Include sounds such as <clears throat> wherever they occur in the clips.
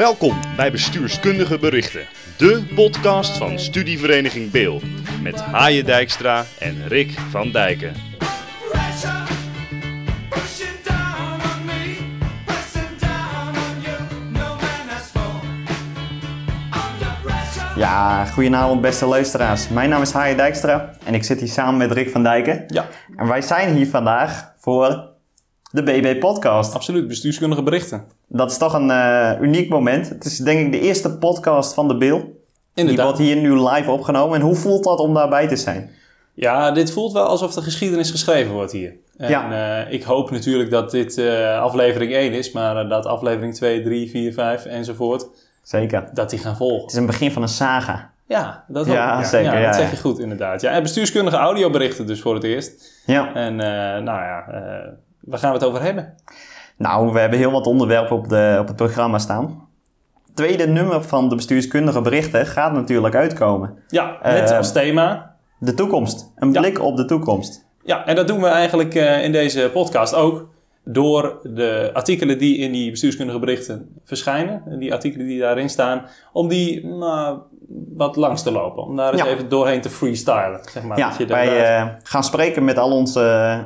Welkom bij Bestuurskundige Berichten, de podcast van Studievereniging Beel. Met Haaien Dijkstra en Rick van Dijken. Ja, goedenavond beste luisteraars. Mijn naam is Haaien Dijkstra en ik zit hier samen met Rick van Dijken. Ja, En wij zijn hier vandaag voor de BB Podcast. absoluut. Bestuurskundige berichten. Dat is toch een eh, uniek moment. Het is denk ik de eerste podcast van de Bil. Die Inderdaad. wordt hier nu live opgenomen. En hoe voelt dat om daarbij te zijn? Ja, dit voelt wel alsof de geschiedenis geschreven wordt hier. En Ja. eh, ik hoop natuurlijk dat dit eh, aflevering 1 is, maar dat aflevering 2, 3, 4, 5 enzovoort, Zeker. dat die gaan Het volgen. is een begin van een saga. Ja, dat hoop Ja, ik. zeker, Ja, ja, dat zeg ja. je goed inderdaad. Ja, en bestuurskundige audioberichten dus voor het eerst. Ja. En nou ja, waar gaan we het over hebben? Nou, we hebben heel wat onderwerpen op, de, op het programma staan. Het tweede nummer van de bestuurskundige berichten gaat natuurlijk uitkomen. Ja, met Eh, als thema De toekomst. Een Ja. blik op de toekomst. Ja, en dat doen we eigenlijk eh, in deze podcast ook. Door de artikelen die in die bestuurskundige berichten verschijnen, en die artikelen die daarin staan, om die nou, wat langs te lopen. Om daar eens Ja. even doorheen te freestylen. Zeg maar, Ja, dat je wij eh, gaan spreken met al onze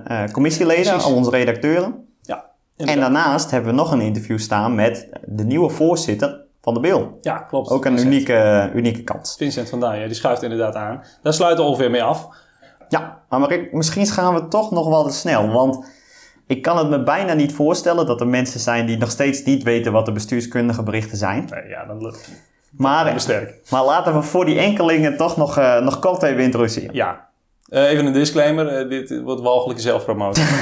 eh, commissieleden, Precies. al onze redacteuren. ja, En daarnaast hebben we nog een interview staan met de nieuwe voorzitter van de BIL. ja, klopt. Ook een Vincent. unieke, unieke kans. Vincent van Daaien, die schuift inderdaad aan. Daar sluiten we ongeveer mee af. Ja, maar misschien gaan we toch nog wel te snel. Want ik kan het me bijna niet voorstellen dat er mensen zijn die nog steeds niet weten wat de bestuurskundige berichten zijn. Nee, ja, dan lukt Maar, maar laten we voor die enkelingen toch nog, eh, nog kort even introduceren. Ja. Eh, even een disclaimer, eh, dit wordt walgelijke zelfpromotie. <laughs>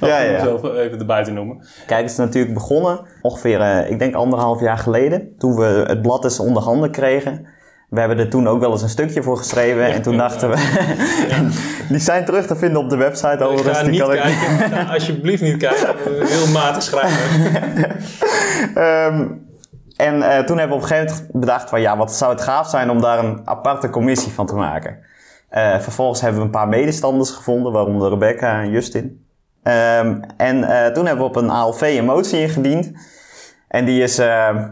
Ja, Om ja. mezelf even erbij te noemen. Kijk, het is natuurlijk begonnen ongeveer, ik denk anderhalf jaar geleden, toen we het blad eens onder handen kregen. We hebben er toen ook wel eens een stukje voor geschreven en toen dachten we, <laughs> die zijn terug te vinden op de website Ik overigens. ga die niet kan ik- kijken. Ga alsjeblieft niet kijken. <laughs> Heel matig schrijven. Ehm, en eh, toen hebben we op een gegeven moment bedacht van ja, wat zou het gaaf zijn om daar een aparte commissie van te maken. Eh, vervolgens hebben we een paar medestanders gevonden, waaronder Rebecca en Justin. Ehm, en eh, toen hebben we op een ALV een motie ingediend. En die is,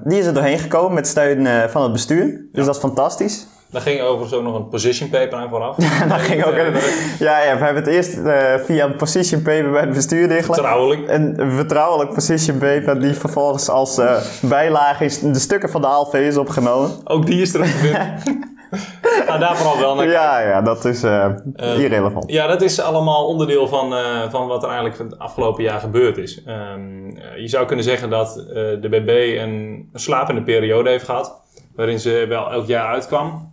die is er doorheen gekomen met steun van het bestuur. Dus dat is fantastisch. Daar ging overigens ook nog een position paper aan vooraf. <laughs> En dan ging ook een, ja, ja, we hebben het eerst eh, via een position paper bij het bestuur dichtgelegd. Vertrouwelijk. Een vertrouwelijk position paper die vervolgens als eh, bijlage is, de stukken van de ALV is opgenomen. Ook die is terug te vinden. Ga daar vooral wel naar kijken. Ja, ja, dat is eh, Eh, irrelevant. Ja, dat is allemaal onderdeel van, eh, van wat er eigenlijk het afgelopen jaar gebeurd is. Ehm, eh, je zou kunnen zeggen dat eh, de BB een, een slapende periode heeft gehad. Waarin ze wel elk jaar uitkwam.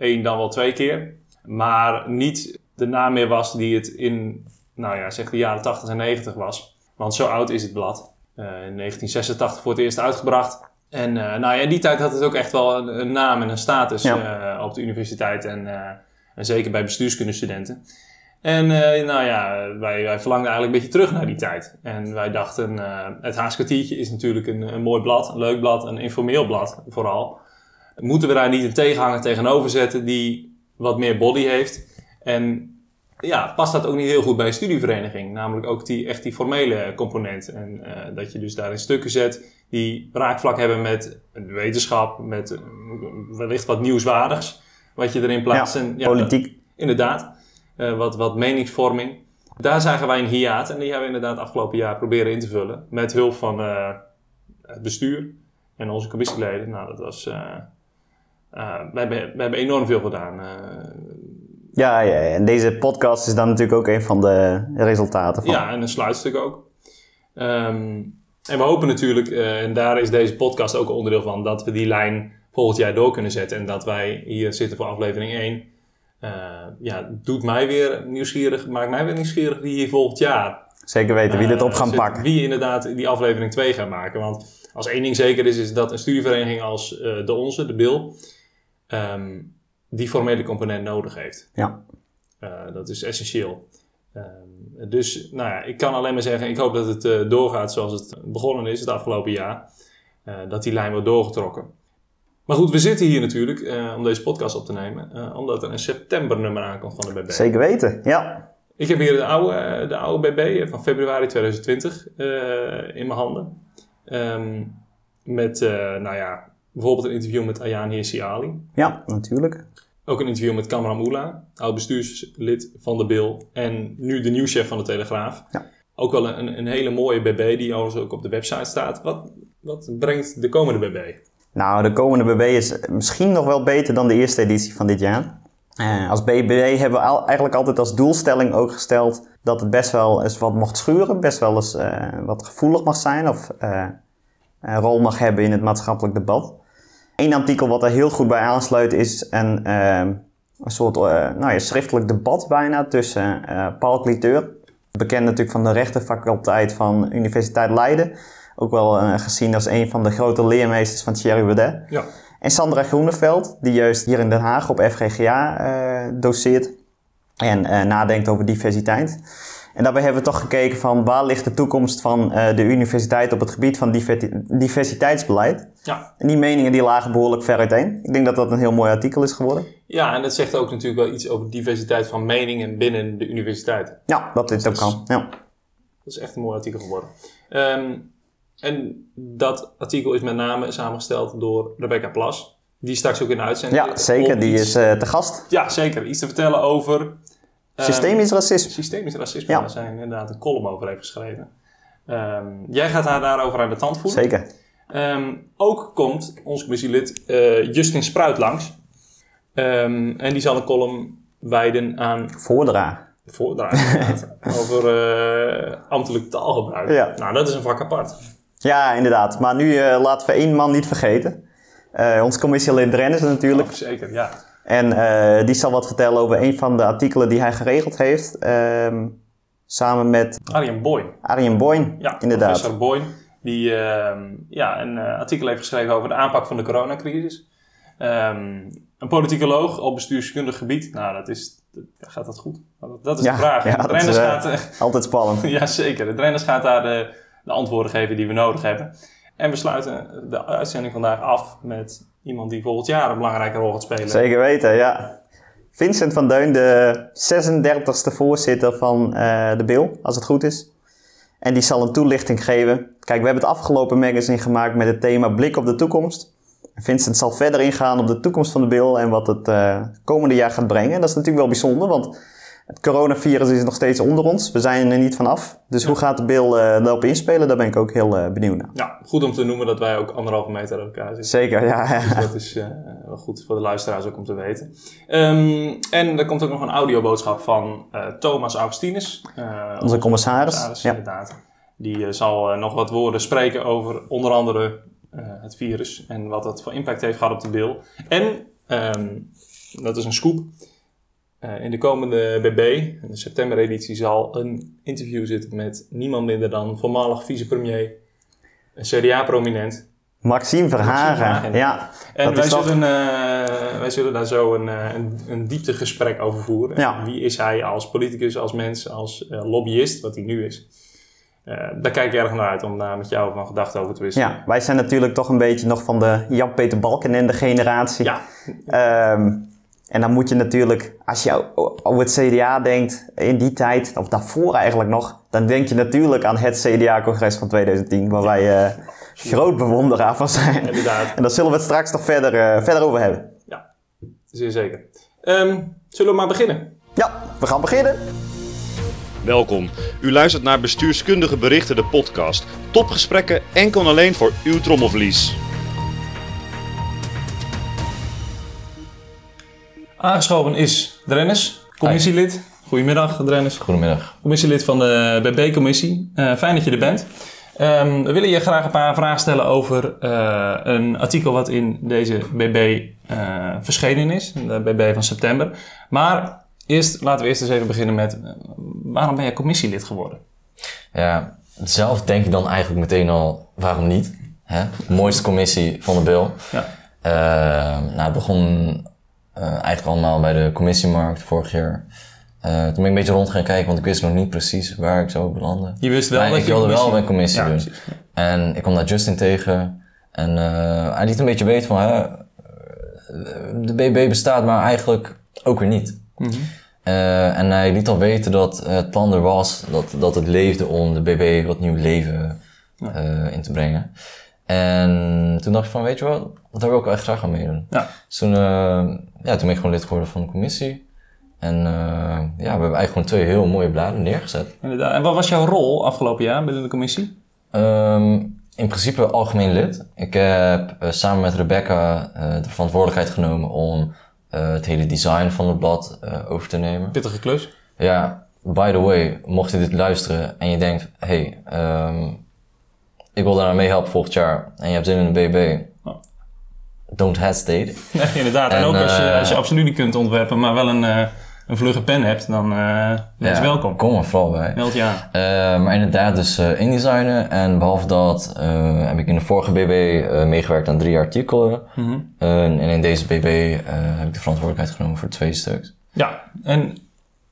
Eén dan wel twee keer. Maar niet de naam meer was die het in, nou ja, zeg de jaren 80 en 90 was. Want zo oud is het blad. Eh, in 1986 voor het eerst uitgebracht. En eh, nou ja, in die tijd had het ook echt wel een, een naam en een status Ja. eh, op de universiteit. En, en zeker bij bestuurskundestudenten. En nou ja, wij, wij verlangden eigenlijk een beetje terug naar die tijd. En wij dachten, het Haaskwartiertje is natuurlijk een, een mooi blad, een leuk blad, een informeel blad vooral. Moeten we daar niet een tegenhanger tegenover zetten die wat meer body heeft? En ja, past dat ook niet heel goed bij een studievereniging? Namelijk ook die, echt die formele component. En eh, dat je dus daarin stukken zet die raakvlak hebben met wetenschap, met eh, wellicht wat nieuwswaardigs. Wat je erin plaatst. Ja, en, ja, politiek. Inderdaad, eh, wat, wat meningsvorming. Daar zagen wij een hiaat en die hebben we inderdaad afgelopen jaar proberen in te vullen. Met hulp van het bestuur en onze commissieleden. Nou, dat was... eh, we, hebben, we hebben enorm veel gedaan. eh. Ja, ja, en deze podcast is dan natuurlijk ook een van de resultaten van. ja, en een sluitstuk ook. Ehm, en we hopen natuurlijk, eh, en daar is deze podcast ook een onderdeel van, dat we die lijn volgend jaar door kunnen zetten. En dat wij hier zitten voor aflevering 1. Eh, ja, doet mij weer nieuwsgierig, maakt mij weer nieuwsgierig wie hier volgend jaar Zeker weten wie dit op gaan zit- pakken. Wie inderdaad die aflevering 2 gaat maken. Want als één ding zeker is, is dat een studievereniging als de onze, de BIL, ehm, die formele component nodig heeft. Ja. Eh, dat is essentieel. Ehm, dus nou ja, ik kan alleen maar zeggen, ik hoop dat het eh, doorgaat zoals het begonnen is het afgelopen jaar. Eh, dat die lijn wordt doorgetrokken. Maar goed, we zitten hier natuurlijk om deze podcast op te nemen, omdat er een septembernummer aankomt van de BB. Zeker weten, ja. Ik heb hier de oude, de oude BB van februari 2020 eh, in mijn handen. Ehm, Met, nou ja, bijvoorbeeld een interview met Ayaan Hirsi Ali. Ja, natuurlijk. Ook een interview met Kamran Oela, oud bestuurslid van de BIL en nu de nieuwschef van de Telegraaf. Ja. Ook wel een, een hele mooie BB die overigens ook op de website staat. Wat, wat brengt de komende BB? Nou, de komende BB is misschien nog wel beter dan de eerste editie van dit jaar. Eh, als BB hebben we al- eigenlijk altijd als doelstelling ook gesteld dat het best wel eens wat mocht schuren, best wel eens eh, wat gevoelig mag zijn of eh, een rol mag hebben in het maatschappelijk debat. Eén artikel wat er heel goed bij aansluit is een, eh, een soort eh, nou ja, schriftelijk debat bijna tussen eh, Paul Cliteur, bekend natuurlijk van de rechtenfaculteit van Universiteit Leiden, ook wel eh, gezien als een van de grote leermeesters van Thierry Baudet. Ja. En Sandra Groeneveld, die juist hier in Den Haag op FGGA doseert en nadenkt over diversiteit. En daarbij hebben we toch gekeken van waar ligt de toekomst van eh, de universiteit op het gebied van diver- diversiteitsbeleid. Ja. En die meningen die lagen behoorlijk ver uiteen. Ik denk dat dat een heel mooi artikel is geworden. ja, en dat zegt ook natuurlijk wel iets over diversiteit van meningen binnen de universiteit. Ja, dat dit ook kan. Ja. Dat is echt een mooi artikel geworden. Ehm, en dat artikel is met name samengesteld door Rebecca Plas. Die straks ook in de uitzending ja, zeker. Die iets- is eh, te gast. Ja, zeker. Iets te vertellen over... ehm, Systemisch racisme. Systemisch racisme. Ja. Daar zijn inderdaad een column over heeft geschreven. Ehm, jij gaat haar daarover aan de tand voelen. Zeker. Ehm, ook komt ons commissielid eh, Justin Spruit langs. En die zal een column wijden aan voordragen inderdaad, <laughs> over eh, ambtelijk taalgebruik. Ja. Nou, dat is een vak apart. Ja, inderdaad. Maar nu eh, laten we één man niet vergeten. Ons commissielid Drennis natuurlijk. Oh, zeker, ja. En eh, die zal wat vertellen over een van de artikelen die hij geregeld heeft. ehm, samen met Arjen Boyn. Arjen Boyn. Ja, inderdaad. professor Boyn. Die ehm, ja, een eh, artikel heeft geschreven over de aanpak van de coronacrisis. Ehm, een politicoloog op bestuurskundig gebied. Nou, dat is, dat, gaat dat goed? Dat, is Ja, de vraag. ja, de is, eh, gaat... <laughs> Altijd spannend. <laughs> ja, zeker. De Drenners gaat daar de, de antwoorden geven die we nodig hebben. En we sluiten de uitzending vandaag af met iemand die volgend jaar een belangrijke rol gaat spelen. Zeker weten, ja. Vincent van Deun, de 36e voorzitter van eh, de BIL, als het goed is. En die zal een toelichting geven. Kijk, we hebben het afgelopen magazine gemaakt met het thema Blik op de toekomst. Vincent zal verder ingaan op de toekomst van de BIL en wat het eh, komende jaar gaat brengen. En dat is natuurlijk wel bijzonder, want het coronavirus is nog steeds onder ons. We zijn er niet vanaf. Dus hoe gaat de BIL daarop inspelen? Daar ben ik ook heel eh, benieuwd naar. Ja, goed om te noemen dat wij ook anderhalve meter uit elkaar zitten. Zeker, ja. Dus dat is eh, wel goed voor de luisteraars ook om te weten. Ehm, en er komt ook nog een audioboodschap van Thomas Augustinus. Onze commissaris. commissaris, Ja. inderdaad. Die zal nog wat woorden spreken over onder andere het virus en wat dat voor impact heeft gehad op de bil. En, ehm, dat is een scoop, eh, in de komende BB, in de september-editie, zal een interview zitten met niemand minder dan voormalig vicepremier, een CDA-prominent, Maxime Verhagen. Ja, en wij zullen, eh, wij zullen daar zo een, eh, een, een dieptegesprek over voeren. Ja. Wie is hij als politicus, als mens, als lobbyist, wat hij nu is. Daar kijk ik erg naar uit om daar met jou van gedachten over te wisselen. Ja, wij zijn natuurlijk toch een beetje nog van de Jan-Peter Balkenende generatie. Ja, Ehm, en dan moet je natuurlijk, als je over het CDA denkt in die tijd, of daarvoor eigenlijk nog, dan denk je natuurlijk aan het CDA-congres van 2010, waar wij eh, groot bewonderaar van zijn. inderdaad. En daar zullen we het straks nog verder, eh, verder over hebben. Ja, zeer zeker. Ehm, zullen we maar beginnen? Ja, we gaan beginnen. Welkom. U luistert naar Bestuurskundige Berichten, de podcast. Topgesprekken enkel en alleen voor uw trommelvlies. Aangeschoven is Drennis, commissielid. Goedemiddag Drennis. Goedemiddag. Commissielid van de BB-commissie. Eh, fijn dat je er bent. Ehm, we willen je graag een paar vragen stellen over eh, een artikel wat in deze BB eh, verschenen is. De BB van september. Maar eerst, laten we eerst eens even beginnen met... waarom ben je commissielid geworden? Ja, zelf denk ik dan eigenlijk meteen al, waarom niet? Hè? Mooiste commissie van de Bill. Ja. Eh, nou, het begon eh, eigenlijk allemaal bij de commissiemarkt vorig jaar. Eh, toen ben ik een beetje rond gaan kijken, want ik wist nog niet precies waar ik zou belanden. Je wist wel Maar dat ik je wilde wel commissie- mijn commissie Ja, doen. precies. En ik kwam daar Justin tegen. En eh, hij liet een beetje weten van, hè, de BB bestaat, maar eigenlijk ook weer niet. Mhm. En hij liet al weten dat het plan er was, dat, dat het leefde om de BB wat nieuw leven in te brengen. En toen dacht ik van, weet je wat, daar wil ik wel echt graag aan meedoen. Ja. Dus toen, eh, ja, toen ben ik gewoon lid geworden van de commissie. En eh, ja, we hebben eigenlijk gewoon twee heel mooie bladen neergezet. Inderdaad. En wat was jouw rol afgelopen jaar binnen de commissie? Ehm, in principe algemeen lid. Ik heb eh, samen met Rebecca de verantwoordelijkheid genomen om het hele design van het blad over te nemen. Pittige klus. Ja, by the way, mocht je dit luisteren en je denkt, hey, ehm, ik wil daar mee helpen volgend jaar en je hebt zin in een BB, don't hesitate. <laughs> Nee, inderdaad. En, En, ook als je, eh, als je absoluut niet kunt ontwerpen, maar wel een, eh, een vlugge pen hebt, dan wees Ja, welkom. Kom er vooral bij. Meld je aan. Maar inderdaad, dus indesignen. En behalve dat heb ik in de vorige BB meegewerkt aan drie artikelen. Mhm. En in deze BB heb ik de verantwoordelijkheid genomen voor twee stuks. Ja, en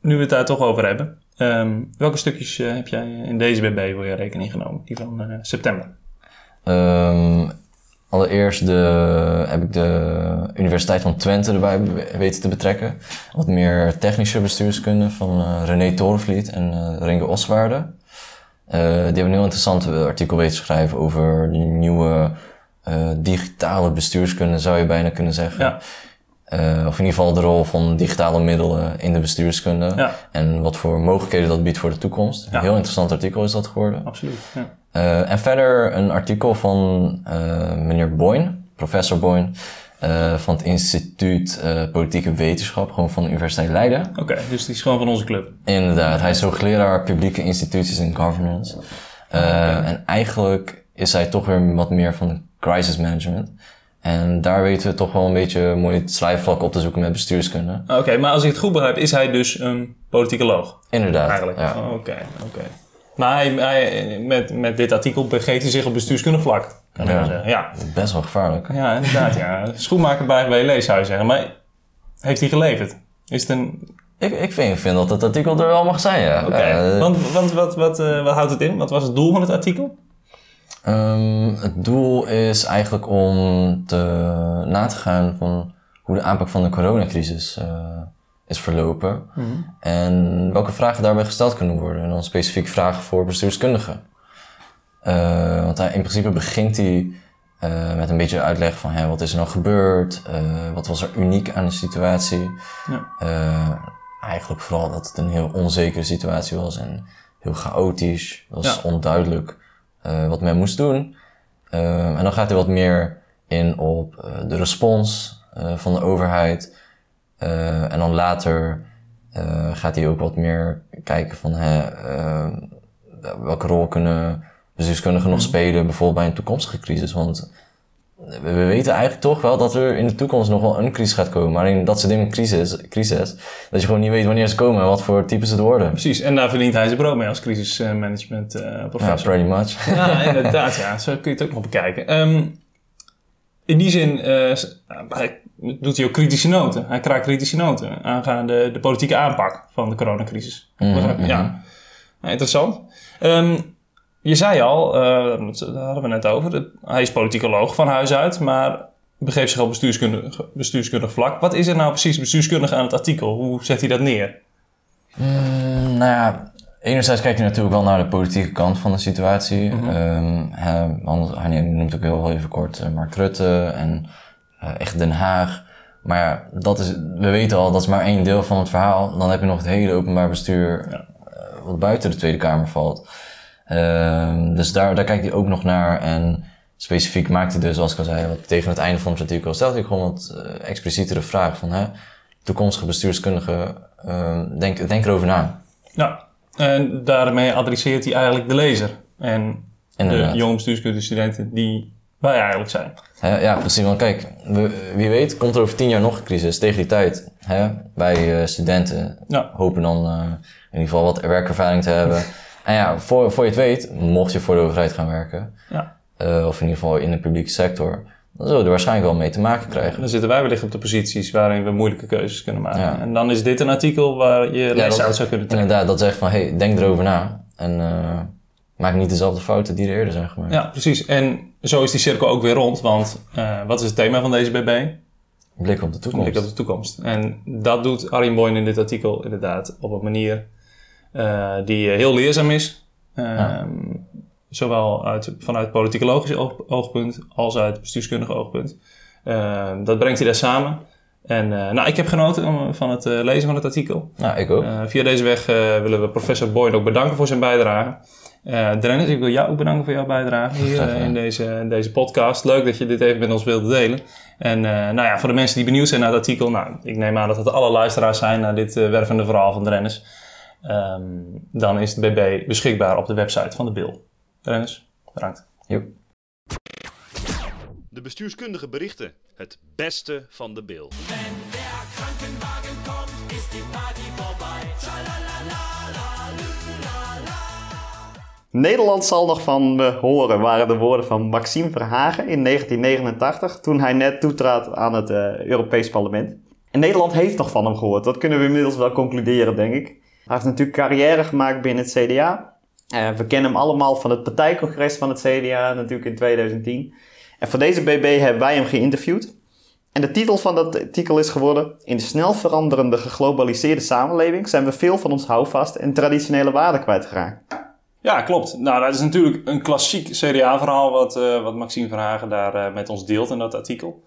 nu we het daar toch over hebben. Ehm, welke stukjes eh, heb jij in deze BB voor je rekening genomen? Die van eh, september. Ehm, allereerst de, heb ik de Universiteit van Twente erbij weten te betrekken. Wat meer technische bestuurskunde van eh, René Torenvliet en Renke Oswaarde. Die hebben een heel interessant artikel weten te schrijven over de nieuwe digitale bestuurskunde, zou je bijna kunnen zeggen. Ja. Eh, of in ieder geval de rol van digitale middelen in de bestuurskunde. Ja. En wat voor mogelijkheden dat biedt voor de toekomst. Ja. Een heel interessant artikel is dat geworden. Absoluut. Ja. Eh, en verder een artikel van eh, meneer Boyne, professor Boyne, van het instituut Politieke Wetenschap, gewoon van de Universiteit Leiden. Oké, dus die is gewoon van onze club. Inderdaad, hij is hoogleraar publieke instituties en governance. Eh, En eigenlijk is hij toch weer wat meer van crisis management. En daar weten we toch wel een beetje mooi het slijfvlak op te zoeken met bestuurskunde. Oké, maar als ik het goed begrijp, is hij dus een politicoloog? Inderdaad. Eigenlijk. Ja. Oh, Oké, oké. Maar hij, hij, met, met dit artikel begeeft hij zich op bestuurskundig vlak. Kan Ja. zeggen. Ja. Best wel gevaarlijk. ja, inderdaad. Ja. <laughs> Schoenmaker bij WLE zou je zeggen. Maar heeft hij geleverd? Is het een... Ik, ik, vind, vind dat het artikel er wel mag zijn, ja. Oké, Eh, want, want wat, wat, eh, wat houdt het in? Wat was het doel van het artikel? Ehm, het doel is eigenlijk om te, na te gaan van hoe de aanpak van de coronacrisis eh, is verlopen. En welke vragen daarbij gesteld kunnen worden. En dan specifiek vragen voor bestuurskundigen. Eh, want hij, in principe begint hij eh, met een beetje uitleg van hè, wat is er nou gebeurd, wat was er uniek aan de situatie. Ja. Eigenlijk vooral dat het een heel onzekere situatie was en heel chaotisch. Was Ja. onduidelijk eh, wat men moest doen. Eh, en dan gaat hij wat meer in op eh, de respons eh, van de overheid. En dan later gaat hij ook wat meer kijken van hè, eh, welke rol kunnen bestuurskundigen nog spelen, bijvoorbeeld bij een toekomstige crisis. Want we, we weten eigenlijk toch wel dat er in de toekomst nog wel een crisis gaat komen. Maar in dat soort dingen, crisis, crisis, dat je gewoon niet weet wanneer ze komen en wat voor types het worden. Precies, en daar verdient hij zijn brood mee als crisismanagement eh Ja, pretty much. Ja, <laughs> inderdaad, ja. Zo kun je het ook nog bekijken. Ehm, in die zin eh, hij, doet hij ook kritische noten. Hij kraakt kritische noten aangaande de politieke aanpak van de coronacrisis. Mhm, Ja, Nou, interessant. Ehm, je zei al, eh, daar hadden we net over, hij is politicoloog van huis uit, maar begeeft zich op bestuurskundig, bestuurskundig vlak. Wat is er nou precies bestuurskundig aan het artikel? Hoe zet hij dat neer? Mm, nou ja, enerzijds kijkt hij natuurlijk wel naar de politieke kant van de situatie. Ehm, hij, noemt ook heel even kort eh, Mark Rutte en eh, echt Den Haag. Maar ja, dat is, we weten al, dat is maar één deel van het verhaal. Dan heb je nog het hele openbaar bestuur Ja. wat buiten de Tweede Kamer valt. Ehm, dus daar, daar kijkt hij ook nog naar. En specifiek maakt hij dus, zoals ik al zei, wat tegen het einde van het artikel stelt hij gewoon wat eh, explicietere vragen van, hè, toekomstige bestuurskundigen, ehm, denk, denk erover na. Ja, en daarmee adresseert hij eigenlijk de lezer. En Inderdaad. de jonge bestuurskundestudenten die wij eigenlijk zijn. Hè, ja, precies. Want kijk, we- wie weet komt er over tien jaar nog een crisis. Tegen die tijd, hè, wij eh, studenten Ja. hopen dan eh, in ieder geval wat werkervaring te hebben. <laughs> En ja, voor, voor je het weet, mocht je voor de overheid gaan werken, Ja. eh, of in ieder geval in de publieke sector, dan zullen we er waarschijnlijk wel mee te maken krijgen. Dan zitten wij wellicht op de posities waarin we moeilijke keuzes kunnen maken. Ja. En dan is dit een artikel waar je les uit zou kunnen trekken. Inderdaad, dat zegt van, hey, denk erover na. En eh, maak niet dezelfde fouten die er eerder zijn gemaakt. Ja, precies. En zo is die cirkel ook weer rond. Want eh, wat is het thema van deze BB? Blik op de toekomst. Blik op de toekomst. En dat doet Arjen Boyne in dit artikel inderdaad op een manier die eh, heel leerzaam is. Ehm, Zowel uit, vanuit politicologisch oog, oogpunt als uit bestuurskundig oogpunt. Eh, dat brengt hij daar samen. En eh, nou, ik heb genoten om- van het eh, lezen van het artikel. Nou, ik ook. Eh, via deze weg eh, willen we professor Boyd ook bedanken voor zijn bijdrage. Eh Dennis, ik wil jou ook bedanken voor jouw bijdrage hier Graag eh, in, deze, in deze podcast. Leuk dat je dit even met ons wilde delen. En eh, nou ja, voor de mensen die benieuwd zijn naar het artikel, nou, ik neem aan dat het alle luisteraars zijn naar dit eh, wervende verhaal van Dennis. Ehm, dan is het BB beschikbaar op de website van de Bil. Dennis, bedankt. Joep. De bestuurskundige berichten. Het beste van de bil. Nederland zal nog van me horen, waren de woorden van Maxime Verhagen in 1989, toen hij net toetrad aan het eh, Europees Parlement. En Nederland heeft nog van hem gehoord, dat kunnen we inmiddels wel concluderen, denk ik. Hij heeft natuurlijk carrière gemaakt binnen het CDA. Eh, we kennen hem allemaal van het partijcongres van het CDA, natuurlijk in 2010. En voor deze BB hebben wij hem geïnterviewd. En de titel van dat artikel is geworden: In de snel veranderende geglobaliseerde samenleving zijn we veel van ons houvast en traditionele waarden kwijtgeraakt. Ja, klopt. Nou, dat is natuurlijk een klassiek CDA-verhaal wat, eh, wat Maxime Verhagen daar eh, met ons deelt in dat artikel.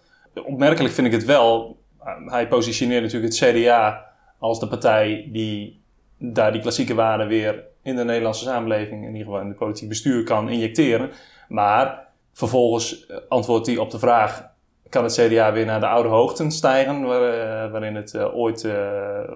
Opmerkelijk vind ik het wel. hij positioneert natuurlijk het CDA als de partij die daar die klassieke waarden weer in de Nederlandse samenleving, in ieder geval in het politiek bestuur, kan injecteren. Maar vervolgens eh, antwoordt hij op de vraag: kan het CDA weer naar de oude hoogten stijgen, waar, eh, waarin het, eh, ooit,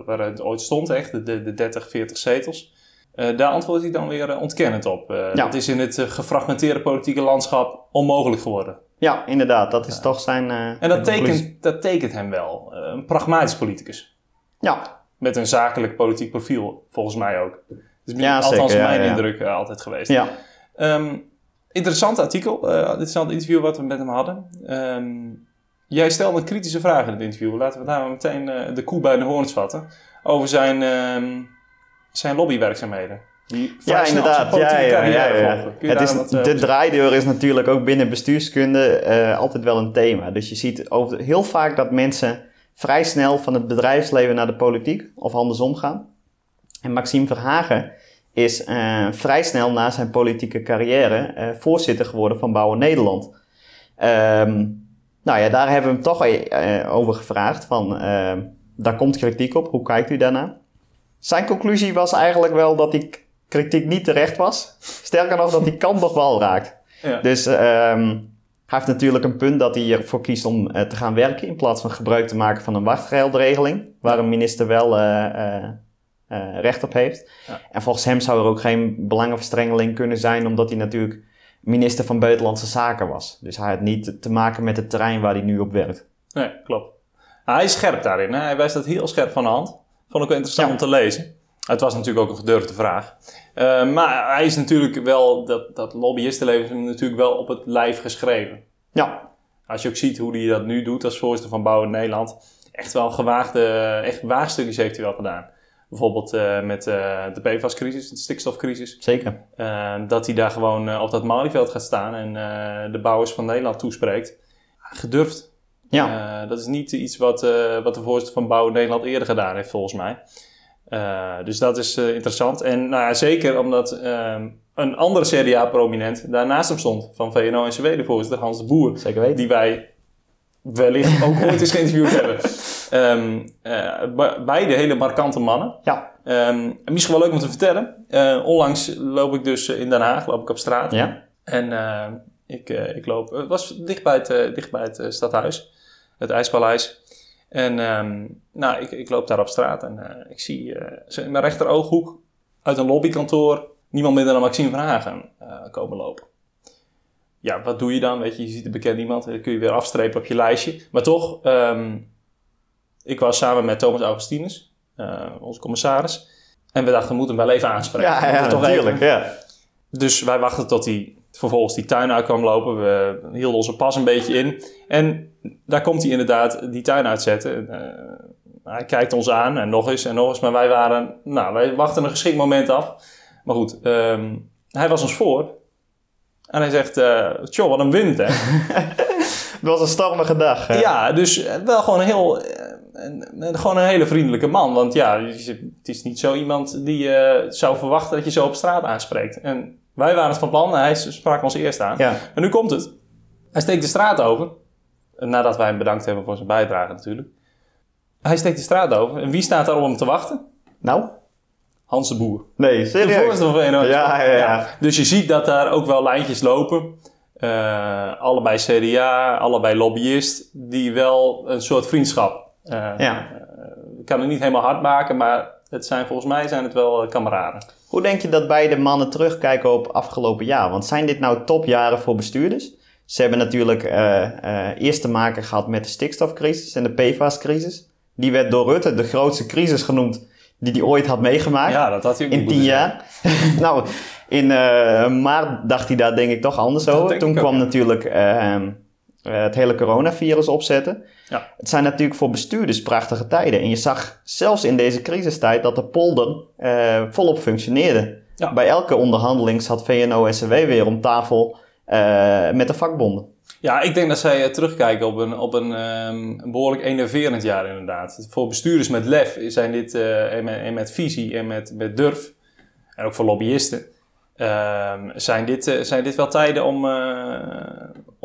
waar het ooit stond, echt, de, de, de 30, 40 zetels? Daar antwoordt hij dan weer ontkennend op. Ja. Dat is in het gefragmenteerde politieke landschap onmogelijk geworden. Ja, inderdaad. Dat is toch zijn. En dat tekent, dat tekent hem wel. Een pragmatisch politicus. Ja, Met een zakelijk politiek profiel, volgens mij ook. Dat is Ja, althans zeker, mijn ja. indruk eh, altijd geweest. ja. Ehm, interessant artikel. eh interessant interview wat we met hem hadden. Ehm, jij stelde een kritische vraag in het interview. Laten we daar meteen eh, de koe bij de hoorns vatten. Over zijn, ehm, zijn lobbywerkzaamheden. Die ja inderdaad. Ja, ja, Het is, wat, de draaideur is natuurlijk ook binnen bestuurskunde altijd wel een thema. Dus je ziet over, heel vaak dat mensen vrij snel van het bedrijfsleven naar de politiek of andersom gaan. En Maxime Verhagen is eh, vrij snel na zijn politieke carrière eh, voorzitter geworden van Bouwen Nederland. Ehm, nou ja, daar hebben we hem toch eh, over gevraagd. Van, ehm, daar komt kritiek op. Hoe kijkt u daarna? Zijn conclusie was eigenlijk wel dat die kritiek niet terecht was. Sterker nog, dat die kant nog wel raakt. Ja. Dus ehm, hij heeft natuurlijk een punt dat hij ervoor kiest om eh, te gaan werken... in plaats van gebruik te maken van een wachtgeldregeling... waar een minister wel eh, eh, recht op heeft. Ja. En volgens hem zou er ook geen belangenverstrengeling kunnen zijn... omdat hij natuurlijk minister van Buitenlandse Zaken was. Dus hij had niet te maken met het terrein waar hij nu op werkt. Nee, klopt. hij is scherp daarin. Hè? Hij wijst dat heel scherp van de hand. Vond ik wel interessant Ja. om te lezen. Het was natuurlijk ook een gedurfde vraag. Eh, maar hij is natuurlijk wel, dat, dat lobbyistenleven is hem natuurlijk wel op het lijf geschreven. Ja, Als je ook ziet hoe hij dat nu doet als voorzitter van Bouwen Nederland. Echt wel gewaagde, echt waagstukjes heeft hij wel gedaan. Bijvoorbeeld eh, met eh, de PFAS-crisis, de stikstofcrisis. zeker. Dat hij daar gewoon op dat Malieveld gaat staan en de bouwers van Nederland toespreekt. Gedurfd. Ja, dat is niet iets wat, wat de voorzitter van Bouwen Nederland eerder gedaan heeft, volgens mij. Eh, dus dat is eh, interessant. En nou ja, zeker omdat ehm, een andere CDA-prominent daarnaast hem stond. Van VNO-NCW, de voorzitter Hans de Boer. zeker weten. Die wij wellicht <laughs> ook ooit eens geïnterviewd hebben. Ehm, eh, be- beide hele markante mannen. Ja, en misschien wel leuk om te vertellen. Onlangs loop ik dus in Den Haag, loop ik op straat. ja. En ik, ik loop, het was dicht bij het, dicht bij het stadhuis, het IJspaleis. En ehm, nou, ik, ik loop daar op straat en eh, ik zie eh, in mijn rechterooghoek uit een lobbykantoor niemand minder dan Maxime van Hagen eh, komen lopen. Ja, wat doe je dan? Weet je, je ziet een bekend iemand, dan kun je weer afstrepen op je lijstje. Maar toch, ehm, ik was samen met Thomas Augustinus, onze commissaris. En we dachten, we moeten hem wel even aanspreken. Ja, ja, natuurlijk. Ja. dus wij wachten tot hij vervolgens die tuin uit kwam lopen. We hielden onze pas een beetje in. En daar komt hij inderdaad die tuin uitzetten. Eh, hij kijkt ons aan en nog eens en nog eens. Maar wij waren, nou, wij wachten een geschikt moment af. Maar goed, ehm, hij was ons voor. En hij zegt, tjoh, wat een wind hè. <laughs> Het was een stormige dag. hè? Ja, dus eh, wel gewoon een heel. een- gewoon een hele vriendelijke man. Want ja, het is niet zo iemand die je zou verwachten dat je zo op straat aanspreekt. En Wij waren het van plan, hij sprak ons eerst aan. Ja. En nu komt het. Hij steekt de straat over. Nadat wij hem bedankt hebben voor zijn bijdrage natuurlijk. Hij steekt de straat over. En wie staat daar om hem te wachten? Nou? Hans de Boer. Nee, De serieus? voorzitter van VNO. Ja, ja, ja. Dus je ziet dat daar ook wel lijntjes lopen. Eh, allebei CDA, allebei lobbyist. Die wel een soort vriendschap. eh, Ja. Ik kan het niet helemaal hard maken, maar het zijn, volgens mij zijn het wel eh, kameraden. Hoe denk je dat beide mannen terugkijken op afgelopen jaar? Want zijn dit nou topjaren voor bestuurders? Ze hebben natuurlijk eh, eh, eerst te maken gehad met de stikstofcrisis en de PFAS-crisis. Die werd door Rutte de grootste crisis genoemd die hij ooit had meegemaakt. Ja, dat had hij ook in tien jaar. <laughs> nou, in eh, maart dacht hij daar denk ik toch anders over. Toen ook, kwam natuurlijk het hele coronavirus opzetten. Ja. Het zijn natuurlijk voor bestuurders prachtige tijden. En je zag zelfs in deze crisistijd dat de polder eh, volop functioneerde. Ja. Bij elke onderhandeling zat VNO-NCW weer om tafel eh, met de vakbonden. Ja, ik denk dat zij eh, terugkijken op een, op een, ehm, een behoorlijk enerverend jaar inderdaad. Voor bestuurders met lef zijn dit, en, met, en met visie en met, met durf, en ook voor lobbyisten, ehm, zijn, dit, zijn dit wel tijden om,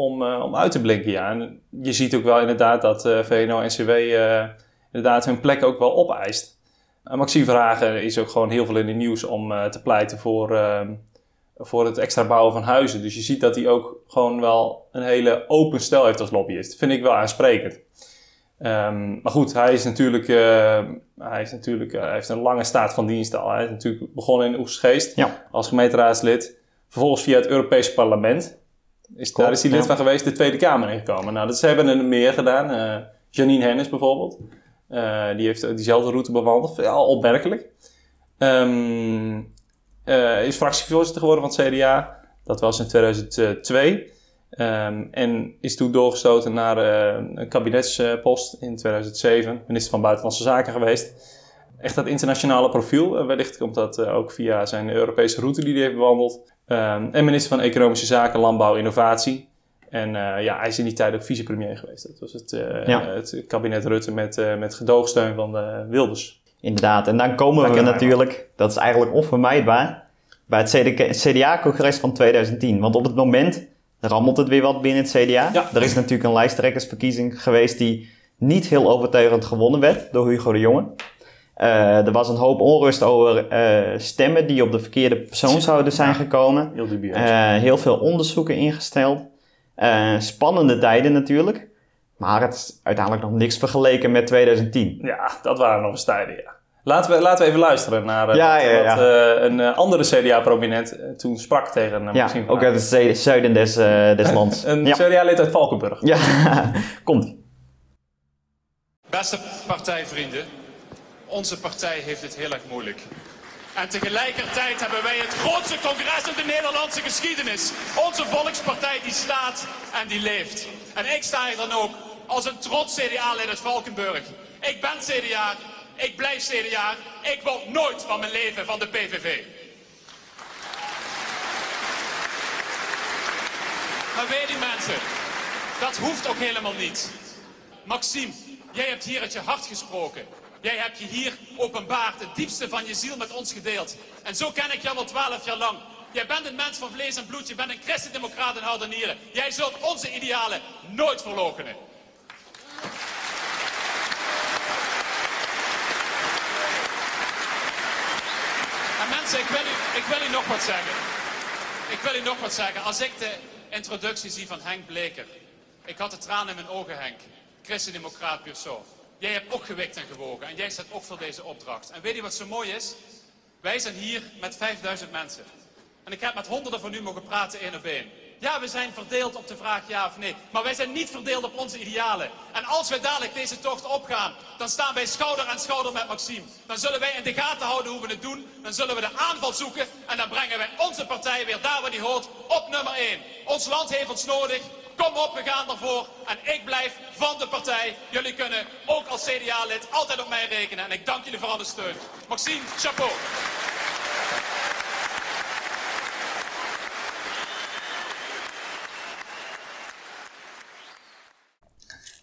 om, eh, om uit te blinken. Ja. En je ziet ook wel inderdaad dat eh, VNO-NCW eh inderdaad hun plek ook wel opeist. Uh, Maxime Verhagen is ook gewoon heel veel in het nieuws om te pleiten voor, ehm, voor het extra bouwen van huizen. Dus je ziet dat hij ook gewoon wel een hele open stel heeft als lobbyist. Vind ik wel aansprekend. Ehm, maar goed, hij is natuurlijk, hij is natuurlijk hij heeft een lange staat van dienst al. Hij is natuurlijk begonnen in Oegstgeest Ja. als gemeenteraadslid. Vervolgens via het Europese parlement. Is, daar is hij lid ja. van geweest, de Tweede Kamer ingekomen. Nou, dat, ze hebben er meer gedaan. Eh, Janine Hennis bijvoorbeeld. Eh, die heeft diezelfde route bewandeld. Ja, opmerkelijk. Eh, is fractievoorzitter geworden van het CDA. Dat was in 2002. Ehm, en is toen doorgestoten naar een kabinetspost in 2007. Minister van Buitenlandse Zaken geweest. Echt dat internationale profiel. Wellicht komt dat ook via zijn Europese route die hij heeft bewandeld. Ehm, en minister van Economische Zaken, Landbouw, Innovatie. En eh, ja, hij is in die tijd ook vicepremier geweest. Dat was het, eh, Ja. het kabinet Rutte met, eh, met gedoogsteun van de Wilders. Inderdaad, en dan komen we natuurlijk, dat is eigenlijk onvermijdbaar, bij het CDA-congres van 2010. Want op het moment rammelt het weer wat binnen het CDA. Ja. Er is natuurlijk een lijsttrekkersverkiezing geweest die niet heel overtuigend gewonnen werd door Hugo de Jonge. Eh, er was een hoop onrust over eh, stemmen die op de verkeerde persoon zouden zijn gekomen. Heel dubieus. Eh, heel veel onderzoeken ingesteld. Eh, spannende tijden natuurlijk. Maar het is uiteindelijk nog niks vergeleken met 2010. Ja, dat waren nog eens tijden, ja. Laten we, laten we even luisteren naar eh, Ja, wat, ja, ja. wat, eh, een andere CDA-prominent toen sprak tegen uh, Ja, ook uit het zuiden des, eh, des <laughs> lands. Een ja. CDA-lid uit Valkenburg. ja, <laughs> komt. Beste partijvrienden, onze partij heeft het heel erg moeilijk. En tegelijkertijd hebben wij het grootste congres in de Nederlandse geschiedenis. Onze volkspartij die staat en die leeft. En ik sta hier dan ook als een trots CDA-lid uit Valkenburg. Ik ben CDA, ik blijf CDA, ik word nooit van mijn leven van de PVV. Maar weet u mensen, dat hoeft ook helemaal niet. Maxime, jij hebt hier uit je hart gesproken. Jij hebt je hier openbaard, het diepste van je ziel met ons gedeeld. En zo ken ik jou al twaalf jaar lang. Jij bent een mens van vlees en bloed, je bent een christendemocraat in hart en nieren. Jij zult onze idealen nooit verloochenen. En mensen, ik wil, u, ik wil u nog wat zeggen. Ik wil u nog wat zeggen. Als ik de introductie zie van Henk Bleker. Ik had de tranen in mijn ogen, Henk. Christendemocraat puur zo. Jij hebt ook gewikt en gewogen. En jij staat ook voor deze opdracht. En weet je wat zo mooi is? Wij zijn hier met 5000 mensen. En ik heb met honderden van u mogen praten één op één. Ja, we zijn verdeeld op de vraag ja of nee. Maar wij zijn niet verdeeld op onze idealen. En als wij dadelijk deze tocht opgaan, dan staan wij schouder aan schouder met Maxime. Dan zullen wij in de gaten houden hoe we het doen. Dan zullen we de aanval zoeken. En dan brengen wij onze partij weer daar waar die hoort. Op nummer 1. Ons land heeft ons nodig. Kom op, we gaan ervoor. En ik blijf van de partij. Jullie kunnen ook als CDA-lid altijd op mij rekenen. En ik dank jullie voor alle steun. Maxime, chapeau.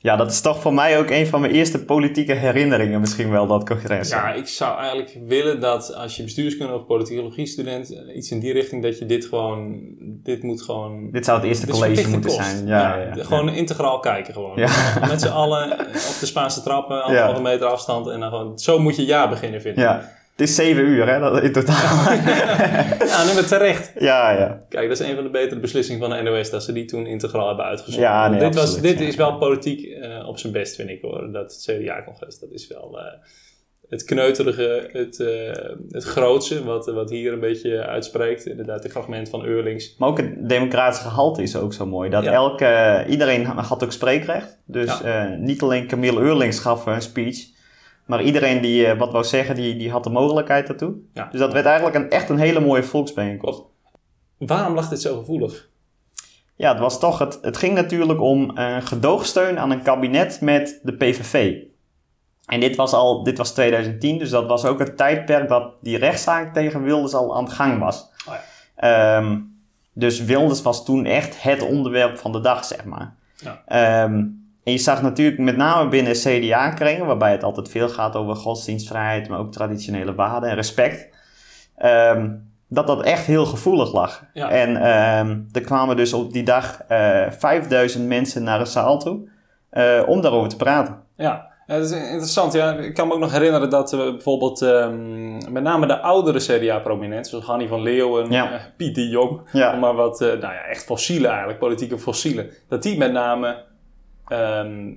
Ja, dat is toch voor mij ook een van mijn eerste politieke herinneringen misschien wel, dat congres. Ja, ik zou eigenlijk willen dat als je bestuurskunde of politicologie student, eh, iets in die richting, dat je dit gewoon, dit moet gewoon... Dit zou het eerste college moeten kost. zijn. Ja, ja, ja. Gewoon integraal kijken gewoon. Ja. Met z'n allen op de Spaanse trappen, anderhalve meter afstand en dan gewoon, zo moet je jaar beginnen vinden. Ja. Het is zeven uur, hè, dat, in totaal. Ja, <laughs> nee, maar terecht. ja, ja. Kijk, dat is een van de betere beslissingen van de NOS, dat ze die toen integraal hebben uitgezonden. Ja, nee, dit was, dit ja. is wel politiek eh, op zijn best, vind ik hoor. Dat CDA-congres, dat is wel eh, het kneuterige, het, eh het grootse, wat, wat hier een beetje uitspreekt. Inderdaad, het fragment van Eurlings. Maar ook het democratische gehalte is ook zo mooi. Dat Ja. elke, iedereen had ook spreekrecht. Dus Ja. eh, niet alleen Camille Eurlings gaf een speech. Maar iedereen die eh, wat wou zeggen, die, die had de mogelijkheid daartoe. Ja. Dus dat werd eigenlijk een, echt een hele mooie volksbijeenkomst. Waarom lag dit zo gevoelig? Ja, het was toch, het, het ging natuurlijk om eh, gedoogsteun aan een kabinet met de PVV. En dit was al, dit was 2010, dus dat was ook het tijdperk dat die rechtszaak tegen Wilders al aan de gang was. Oh Ehm, dus Wilders was toen echt het onderwerp van de dag, zeg maar. Ja. Ehm, en je zag natuurlijk met name binnen CDA-kringen, waarbij het altijd veel gaat over godsdienstvrijheid, maar ook traditionele waarden en respect. ehm, dat dat echt heel gevoelig lag. Ja. En ehm, er kwamen dus op die dag eh 5000 mensen naar de zaal toe eh, om daarover te praten. Ja, ja, dat is interessant. Ja. Ik kan me ook nog herinneren dat we bijvoorbeeld ehm, met name de oudere CDA-prominenten, zoals Hanny van Leeuwen, Ja. eh, Piet de Jong, maar wat, eh, nou ja, echt fossielen eigenlijk, politieke fossielen, dat die met name ehm,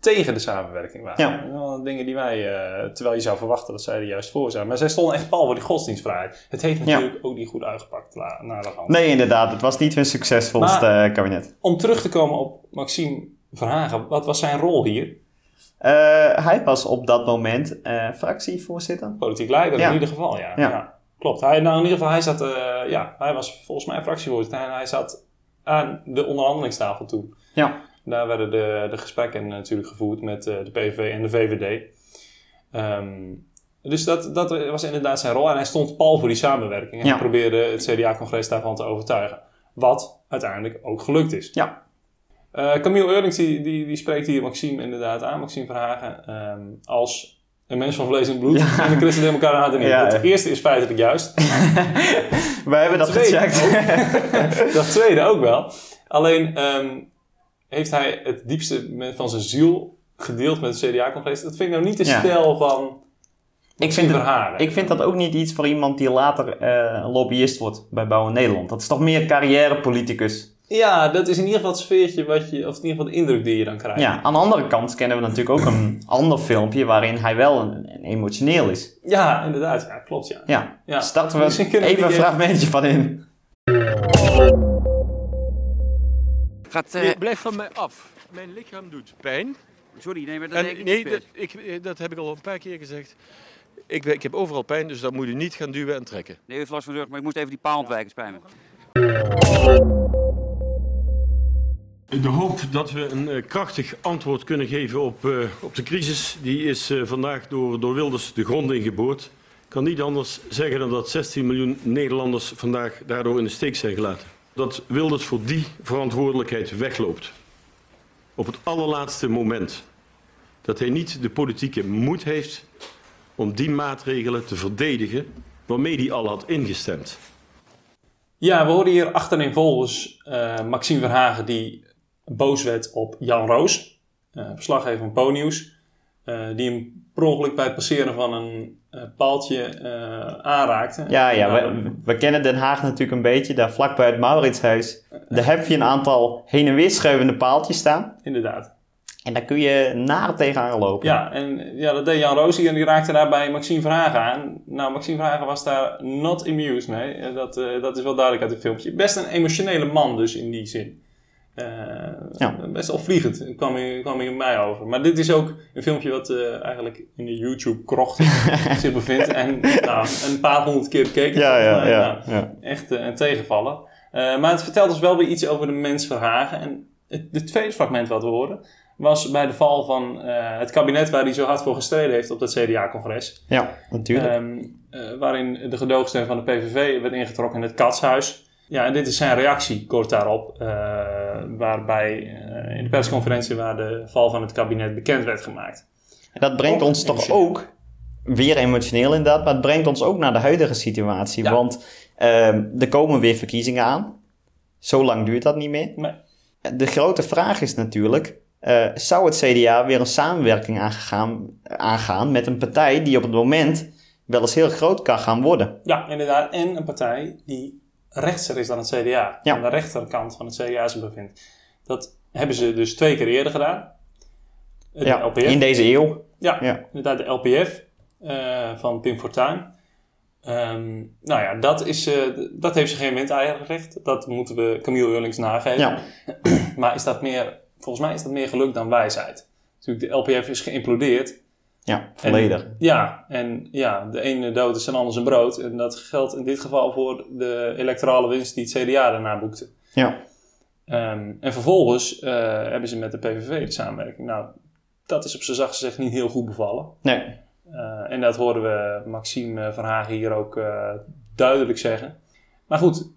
tegen de samenwerking waren. Ja. Dingen die wij, eh, terwijl je zou verwachten dat zij er juist voor zijn. Maar zij stonden echt pal voor die godsdienstvrijheid. Het heeft natuurlijk ook niet goed uitgepakt la- na de hand. Nee, inderdaad, het was niet hun succesvolste eh, kabinet. Om terug te komen op Maxime Verhagen, wat was zijn rol hier? Eh, hij was op dat moment fractievoorzitter. Politiek leider Ja. in ieder geval, ja. Ja. klopt. Hij, nou, in ieder geval, hij zat, ja, hij was volgens mij fractievoorzitter en hij zat aan de onderhandelingstafel toen. Ja. Daar werden de, de gesprekken natuurlijk gevoerd met eh, de PVV en de VVD. Ehm, dus dat, dat was inderdaad zijn rol en hij stond pal voor die samenwerking. En Ja. probeerde het CDA-congres daarvan te overtuigen. Wat uiteindelijk ook gelukt is. Ja. Eh, Camille Eurlings die, die, die spreekt hier Maxime inderdaad aan, Maxime Verhagen, ehm, als een mens van vlees en bloed. Ja. En de Christen-Democraten hadden niet. Ja. Het eerste is feitelijk juist. <laughs> Wij hebben dat gecheckt. <laughs> dat tweede ook wel. Alleen ehm, heeft hij het diepste van zijn ziel gedeeld met het CDA-congres. Dat vind ik nou niet de Ja. stijl van ik, vind het, ik vind dat ook niet iets voor iemand die later eh, lobbyist wordt bij Bouwen Nederland. Dat is toch meer carrièrepoliticus. Ja, dat is in ieder geval het sfeertje wat je, of in ieder geval de indruk die je dan krijgt. Ja, aan de andere kant kennen we natuurlijk ook een <clears throat> ander filmpje waarin hij wel een, een emotioneel is. Ja, inderdaad. Ja, klopt ja. Ja, Ja. starten we <laughs> kunnen we even een fragmentje van in. Gaat, eh, Nee, blijf van mij af. Mijn lichaam doet pijn. sorry, nee, maar dat En denk ik nee, niet dat, ik, eh, dat heb ik al een paar keer gezegd. Ik, ben- ik heb overal pijn, dus dat moet u niet gaan duwen en trekken. Nee, u heeft last van de rug, maar ik moest even die paal ontwijken, spijt me. De hoop dat we een eh, krachtig antwoord kunnen geven op, eh, op de crisis, die is eh, vandaag door, door Wilders de grond ingeboord. Ik kan niet anders zeggen dan dat 16 miljoen Nederlanders vandaag daardoor in de steek zijn gelaten. Dat Wilders voor die verantwoordelijkheid wegloopt. Op het allerlaatste moment. Dat hij niet de politieke moed heeft om die maatregelen te verdedigen waarmee hij al had ingestemd. Ja, we horen hier achtereenvolgens eh Maxime Verhagen die boos werd op Jan Roos, eh, verslaggever van Po-nieuws, eh, die hem per ongeluk bij het passeren van een eh, paaltje eh, aanraakte. Ja, ja we, we kennen Den Haag natuurlijk een beetje. Daar vlakbij het Mauritshuis. Daar heb je een aantal heen en weer schuivende paaltjes staan. Inderdaad. En daar kun je naar tegenaan lopen. Ja, en ja, dat deed Jan Roos hier en die raakte daarbij Maxime Verhagen aan. Nou, Maxime Verhagen was daar not amused mee. Dat, eh, dat is wel duidelijk uit het filmpje. Best een emotionele man dus in die zin. Eh, Ja. Best opvliegend kwam hij, kwam in mij over. Maar dit is ook een filmpje wat eh, eigenlijk in de YouTube-krocht <laughs> zich bevindt. En nou, een paar honderd keer bekeken. ja, ja. ja, Nou, ja. echt eh, een tegenvallen. Maar het vertelt dus wel weer iets over de mens Verhagen. En het, het tweede fragment wat we horen was bij de val van het kabinet waar hij zo hard voor gestreden heeft op dat CDA-congres. Ja, natuurlijk. Ehm, eh, waarin de gedoogsteun van de PVV werd ingetrokken in het katshuis. Ja, en dit is zijn reactie kort daarop, eh, waarbij eh, in de persconferentie waar de val van het kabinet bekend werd gemaakt. En dat brengt Ook ons toch ook, weer emotioneel inderdaad, maar het brengt ons ook naar de huidige situatie. Ja. Want ehm, er komen weer verkiezingen aan. Zo lang duurt dat niet meer. Nee. De grote vraag is natuurlijk, eh, zou het CDA weer een samenwerking aangegaan, aangaan met een partij die op het moment wel eens heel groot kan gaan worden? Ja, inderdaad. En een partij die rechtser is dan het CDA. Ja. Aan de rechterkant van het CDA zich bevindt. Dat hebben ze dus twee keer eerder gedaan. De Ja, LPF. in deze eeuw. Ja, Ja. inderdaad de LPF eh, van Pim Fortuyn. Ehm, nou ja, dat, is, eh, dat heeft ze geen windeier gelegd. Dat moeten we Camille Eurlings nageven. Ja. <clears throat> Maar is dat meer, volgens mij is dat meer geluk dan wijsheid. Natuurlijk, de LPF is geïmplodeerd. Ja, volledig. En, ja, en ja, de ene dood is een ander zijn brood. En dat geldt in dit geval voor de electorale winst die het CDA daarna boekte. Ja. Ehm, en vervolgens eh, hebben ze met de PVV de samenwerking. Nou, dat is op zijn zacht gezegd niet heel goed bevallen. Nee. Eh, en dat hoorden we Maxime Verhagen hier ook eh, duidelijk zeggen. Maar goed,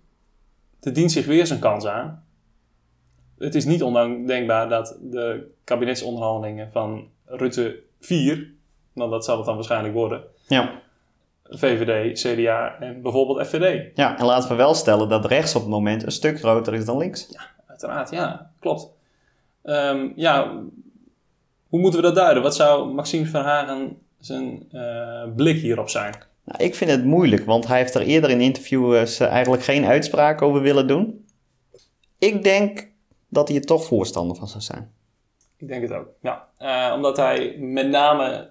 er dient zich weer zijn kans aan. Het is niet ondenkbaar dat de kabinetsonderhandelingen van Rutte 4, want dat zal het dan waarschijnlijk worden, Ja. VVD, CDA en bijvoorbeeld FVD. ja, en laten we wel stellen dat rechts op het moment een stuk groter is dan links. Uiteraard, ja, klopt. Ehm, ja, hoe moeten we dat duiden? Wat zou Maxime Verhagen zijn eh, blik hierop zijn? Nou, ik vind het moeilijk, want hij heeft er eerder in interviews eh, eigenlijk geen uitspraak over willen doen. Ik denk dat hij er toch voorstander van zou zijn. Ik denk het ook, ja. Eh, omdat hij met name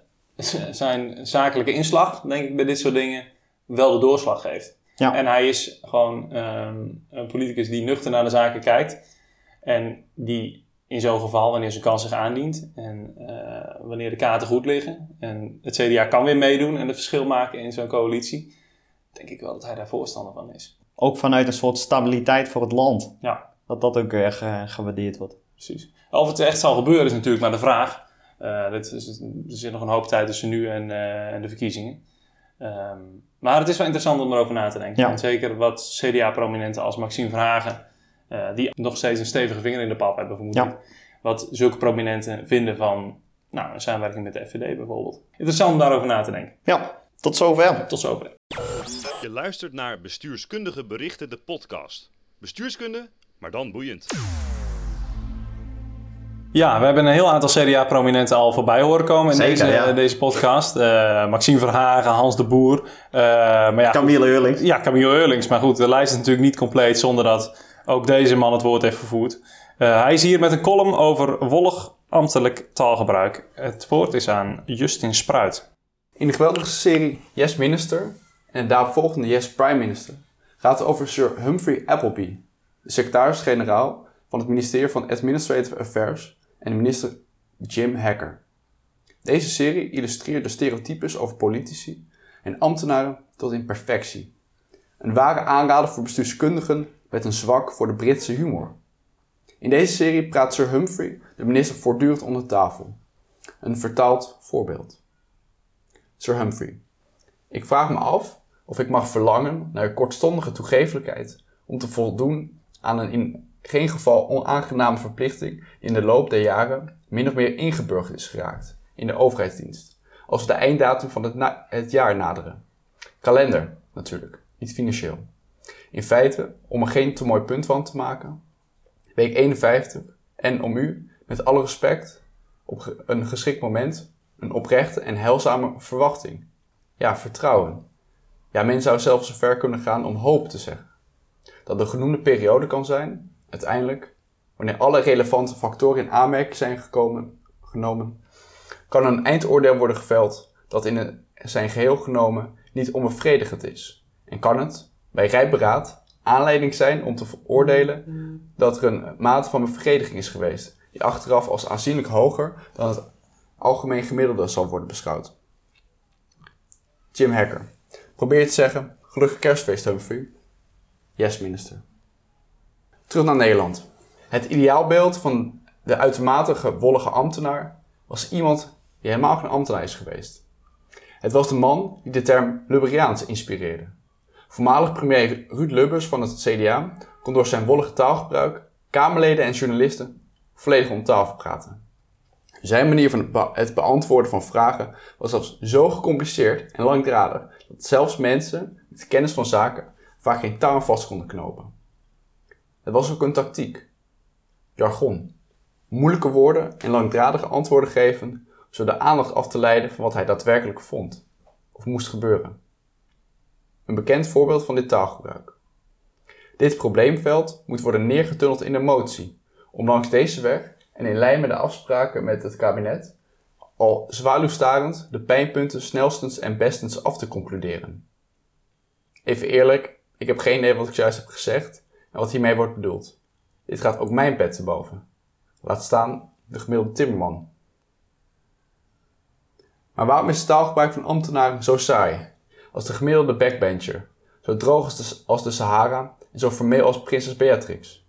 zijn zakelijke inslag, denk ik, bij dit soort dingen wel de doorslag geeft. Ja. En hij is gewoon ehm, een politicus die nuchter naar de zaken kijkt. En die in zo'n geval, wanneer zijn kans zich aandient en eh, wanneer de kaarten goed liggen en het CDA kan weer meedoen en het verschil maken in zo'n coalitie, denk ik wel dat hij daar voorstander van is. Ook vanuit een soort stabiliteit voor het land. Ja. Dat dat ook erg eh, gewaardeerd wordt. Precies. Of het echt zal gebeuren is natuurlijk maar de vraag. Eh, dit is, er zit nog een hoop tijd tussen nu en, eh, en de verkiezingen. Ehm, maar het is wel interessant om erover na te denken. Ja. En zeker wat CDA-prominenten als Maxime Verhagen, eh, die nog steeds een stevige vinger in de pap hebben, vermoed Ja. Wat zulke prominenten vinden van nou, een samenwerking met de FVD bijvoorbeeld. Interessant om daarover na te denken. Ja, tot zover. Tot zover. Je luistert naar Bestuurskundige Berichten, de podcast. Bestuurskunde, maar dan boeiend. Ja, we hebben een heel aantal CDA-prominenten al voorbij horen komen in Zeker, deze, ja. deze podcast. Eh, Maxime Verhagen, Hans de Boer. Eh, maar ja, Camille Eurlings. Ja, Camille Eurlings. Maar goed, de lijst is natuurlijk niet compleet zonder dat ook deze man het woord heeft gevoerd. Eh, hij is hier met een column over wollig ambtelijk taalgebruik. Het woord is aan Justin Spruit. In de geweldige serie Yes Minister en de daaropvolgende Yes Prime Minister gaat het over Sir Humphrey Appleby, de secretaris-generaal van het ministerie van Administrative Affairs en minister Jim Hacker. Deze serie illustreert de stereotypes over politici en ambtenaren tot in perfectie. Een ware aanrader voor bestuurskundigen met een zwak voor de Britse humor. In deze serie praat Sir Humphrey de minister voortdurend onder tafel. Een vertaald voorbeeld. Sir Humphrey. Ik vraag me af of ik mag verlangen naar uw kortstondige toegeeflijkheid om te voldoen aan een in geen geval onaangename verplichting in de loop der jaren min of meer ingeburgerd is geraakt in de overheidsdienst, als we de einddatum van het, het jaar naderen. Kalender, natuurlijk, niet financieel. In feite, om er geen te mooi punt van te maken, week 51 en om u, met alle respect, op een geschikt moment een oprechte en heilzame verwachting. Ja, vertrouwen. Ja, men zou zelfs zo ver kunnen gaan om hoop te zeggen. Dat de genoemde periode kan zijn, uiteindelijk, wanneer alle relevante factoren in aanmerking zijn gekomen, genomen, kan een eindoordeel worden geveld dat in zijn geheel genomen niet onbevredigend is. En kan het, bij rijp beraad, aanleiding zijn om te veroordelen dat er een mate van bevrediging is geweest, die achteraf als aanzienlijk hoger dan het algemeen gemiddelde zal worden beschouwd. Jim Hacker. Probeer te zeggen, gelukkig kerstfeest Humphrey. Yes, minister. Terug naar Nederland. Het ideaalbeeld van de uitermate wollige ambtenaar was iemand die helemaal geen ambtenaar is geweest. Het was de man die de term Lubberiaans inspireerde. Voormalig premier Ruud Lubbers van het CDA kon door zijn wollige taalgebruik Kamerleden en journalisten volledig om tafel praten. Zijn manier van het beantwoorden van vragen was zelfs zo gecompliceerd en langdradig dat zelfs mensen met kennis van zaken vaak geen taal vast konden knopen. Het was ook een tactiek. Jargon. Moeilijke woorden en langdradige antwoorden geven om zo de aandacht af te leiden van wat hij daadwerkelijk vond of moest gebeuren. Een bekend voorbeeld van dit taalgebruik. Dit probleemveld moet worden neergetunneld in de motie, om langs deze weg en in lijn met de afspraken met het kabinet al zwaluwstarend de pijnpunten snelstens en bestens af te concluderen. Even eerlijk, ik heb geen idee wat ik juist heb gezegd en wat hiermee wordt bedoeld. Dit gaat ook mijn pet te boven. Laat staan de gemiddelde timmerman. Maar waarom is het taalgebruik van ambtenaren zo saai? Als de gemiddelde backbencher, zo droog als de, als de Sahara en zo formeel als prinses Beatrix.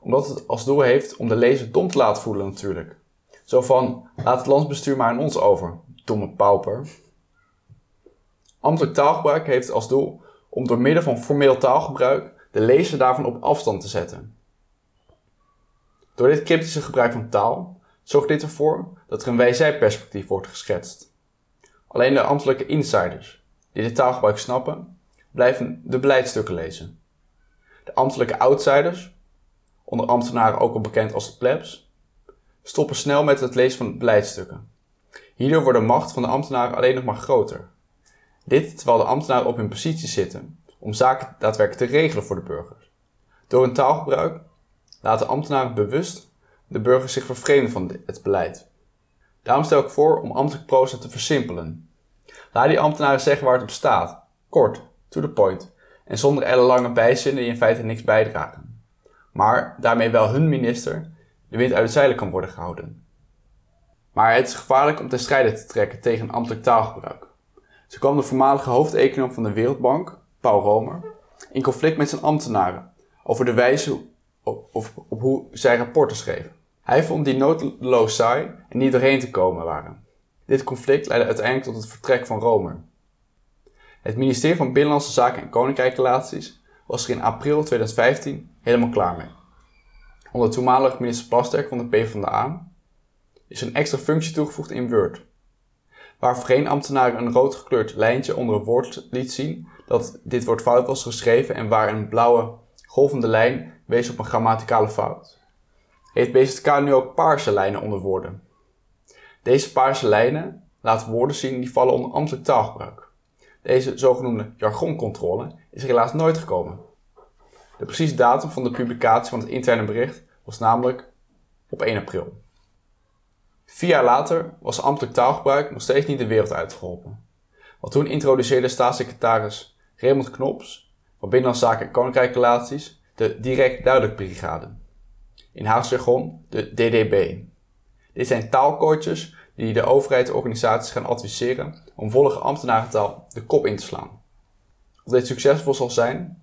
Omdat het als doel heeft om de lezer dom te laten voelen natuurlijk. Zo van, laat het landsbestuur maar aan ons over, domme pauper. Ambtelijk taalgebruik heeft als doel om door middel van formeel taalgebruik de lezer daarvan op afstand te zetten. Door dit cryptische gebruik van taal zorgt dit ervoor dat er een wij-zij-perspectief wordt geschetst. Alleen de ambtelijke insiders, die dit taalgebruik snappen, blijven de beleidstukken lezen. De ambtelijke outsiders, onder ambtenaren ook wel bekend als de plebs, stoppen snel met het lezen van beleidstukken. Hierdoor wordt de macht van de ambtenaren alleen nog maar groter. Dit terwijl de ambtenaren op hun positie zitten om zaken daadwerkelijk te regelen voor de burgers. Door hun taalgebruik laten ambtenaren bewust de burgers zich vervreemden van het beleid. Daarom stel ik voor om ambtelijk proza te versimpelen. Laat die ambtenaren zeggen waar het op staat. Kort, to the point. En zonder ellenlange bijzinnen die in feite niks bijdragen. Maar daarmee wel hun minister de wind uit de zeilen kan worden gehouden. Maar het is gevaarlijk om ten strijde te trekken tegen ambtelijk taalgebruik. Zo kwam de voormalige hoofdeconoom van de Wereldbank, Paul Romer, in conflict met zijn ambtenaren over de wijze op, op, hoe zij rapporten schreven. Hij vond die noodloos saai en niet doorheen te komen waren. Dit conflict leidde uiteindelijk tot het vertrek van Romer. Het ministerie van Binnenlandse Zaken en Koninkrijkrelaties was er in april 2015 helemaal klaar mee. Onder toenmalig minister Plasterk van de PvdA is een extra functie toegevoegd in Word, waar voorheen ambtenaren een rood gekleurd lijntje onder een woord liet zien dat dit woord fout was geschreven en waar een blauwe golvende lijn wees op een grammaticale fout. Heeft BZK nu ook paarse lijnen onder woorden. Deze paarse lijnen laten woorden zien die vallen onder ambtelijk taalgebruik. Deze zogenoemde jargoncontrole is helaas nooit gekomen. De precieze datum van de publicatie van het interne bericht was namelijk op 1 april. Vier jaar later was ambtelijk taalgebruik nog steeds niet de wereld uitgeholpen. Want toen introduceerde staatssecretaris Raymond Knops van Binnenlandse Zaken en Koninkrijkrelaties de direct duidelijk brigade. In Haags jargon de DDB. Dit zijn taalkoortjes die de overheid en organisaties gaan adviseren om vollige ambtenarentaal de kop in te slaan. Of dit succesvol zal zijn?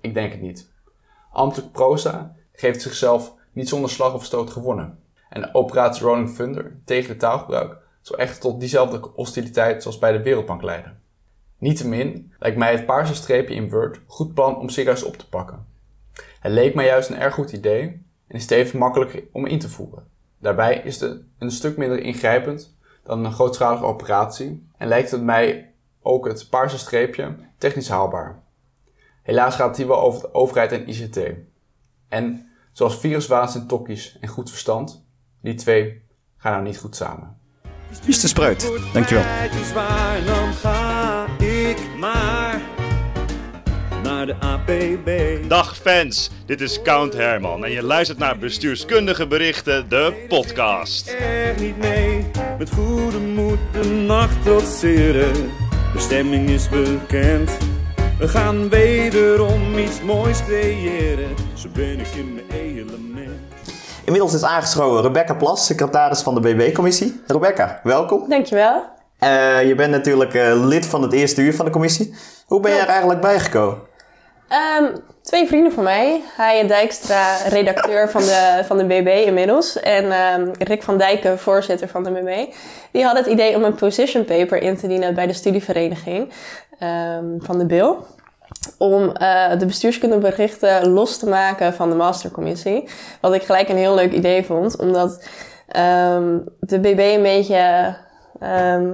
Ik denk het niet. Ambtelijk proza geeft zichzelf niet zonder slag of stoot gewonnen. En operatie Rolling Thunder tegen het taalgebruik zal echt tot diezelfde hostiliteit zoals bij de Wereldbank leiden. Niettemin lijkt mij het paarse streepje in Word een goed plan om serieus op te pakken. Het leek mij juist een erg goed idee en is tevens makkelijk om in te voeren. Daarbij is het een stuk minder ingrijpend dan een grootschalige operatie en lijkt het mij ook het paarse streepje technisch haalbaar. Helaas gaat het hier wel over de overheid en ICT. En zoals viruswaanzin, tokkies en goed verstand, die twee gaan nou niet goed samen. Mr. Spruit, dankjewel. Ik maar naar de APB. Dag fans, dit is Count Herman en je luistert naar Bestuurskundige Berichten, de podcast. Er niet mee, met goede moed de nacht trotseren. De stemming is bekend. We gaan wederom iets moois creëren. Zo ben ik in mijn element. Inmiddels is aangeschoven Rebecca Plas, secretaris van de BB-commissie. Rebecca, welkom. Dankjewel. Eh, je bent natuurlijk eh, lid van het eerste uur van de commissie. Hoe ben je er eigenlijk bijgekomen? Ehm, twee vrienden van mij, Haaien Dijkstra, redacteur van de, van de BB inmiddels, en ehm, Rick van Dijken, voorzitter van de BB, die hadden het idee om een position paper in te dienen bij de studievereniging ehm, van de BIL. om eh, de bestuurskundeberichten los te maken van de mastercommissie. Wat ik gelijk een heel leuk idee vond, omdat de BB een beetje ehm,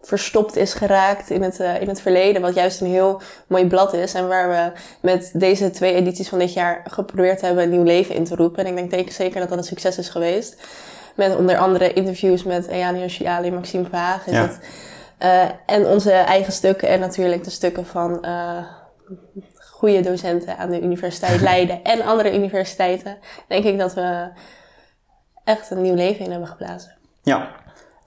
verstopt is geraakt in het, eh, in het verleden, wat juist een heel mooi blad is en waar we met deze twee edities van dit jaar geprobeerd hebben een nieuw leven in te roepen. En ik denk zeker dat dat een succes is geweest. Met onder andere interviews met Eani Oshiali, Maxime Ja. het, eh, en onze eigen stukken en natuurlijk de stukken van eh, goede docenten aan de Universiteit <laughs> Leiden en andere universiteiten. Denk ik dat we echt een nieuw leven in hebben geblazen. Ja,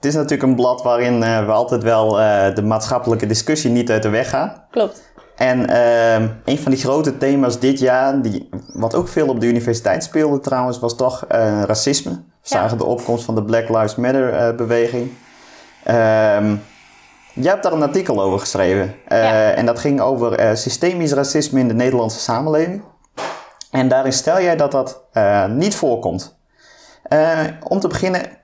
het is natuurlijk een blad waarin eh, we altijd wel eh, de maatschappelijke discussie niet uit de weg gaan. Klopt. En ehm, een van die grote thema's dit jaar, die, wat ook veel op de universiteit speelde trouwens, was toch eh, racisme. We zagen de opkomst van de Black Lives Matter beweging. Ehm jij hebt daar een artikel over geschreven. En dat ging over systemisch racisme in de Nederlandse samenleving. En daarin stel jij dat dat niet voorkomt. Om te beginnen,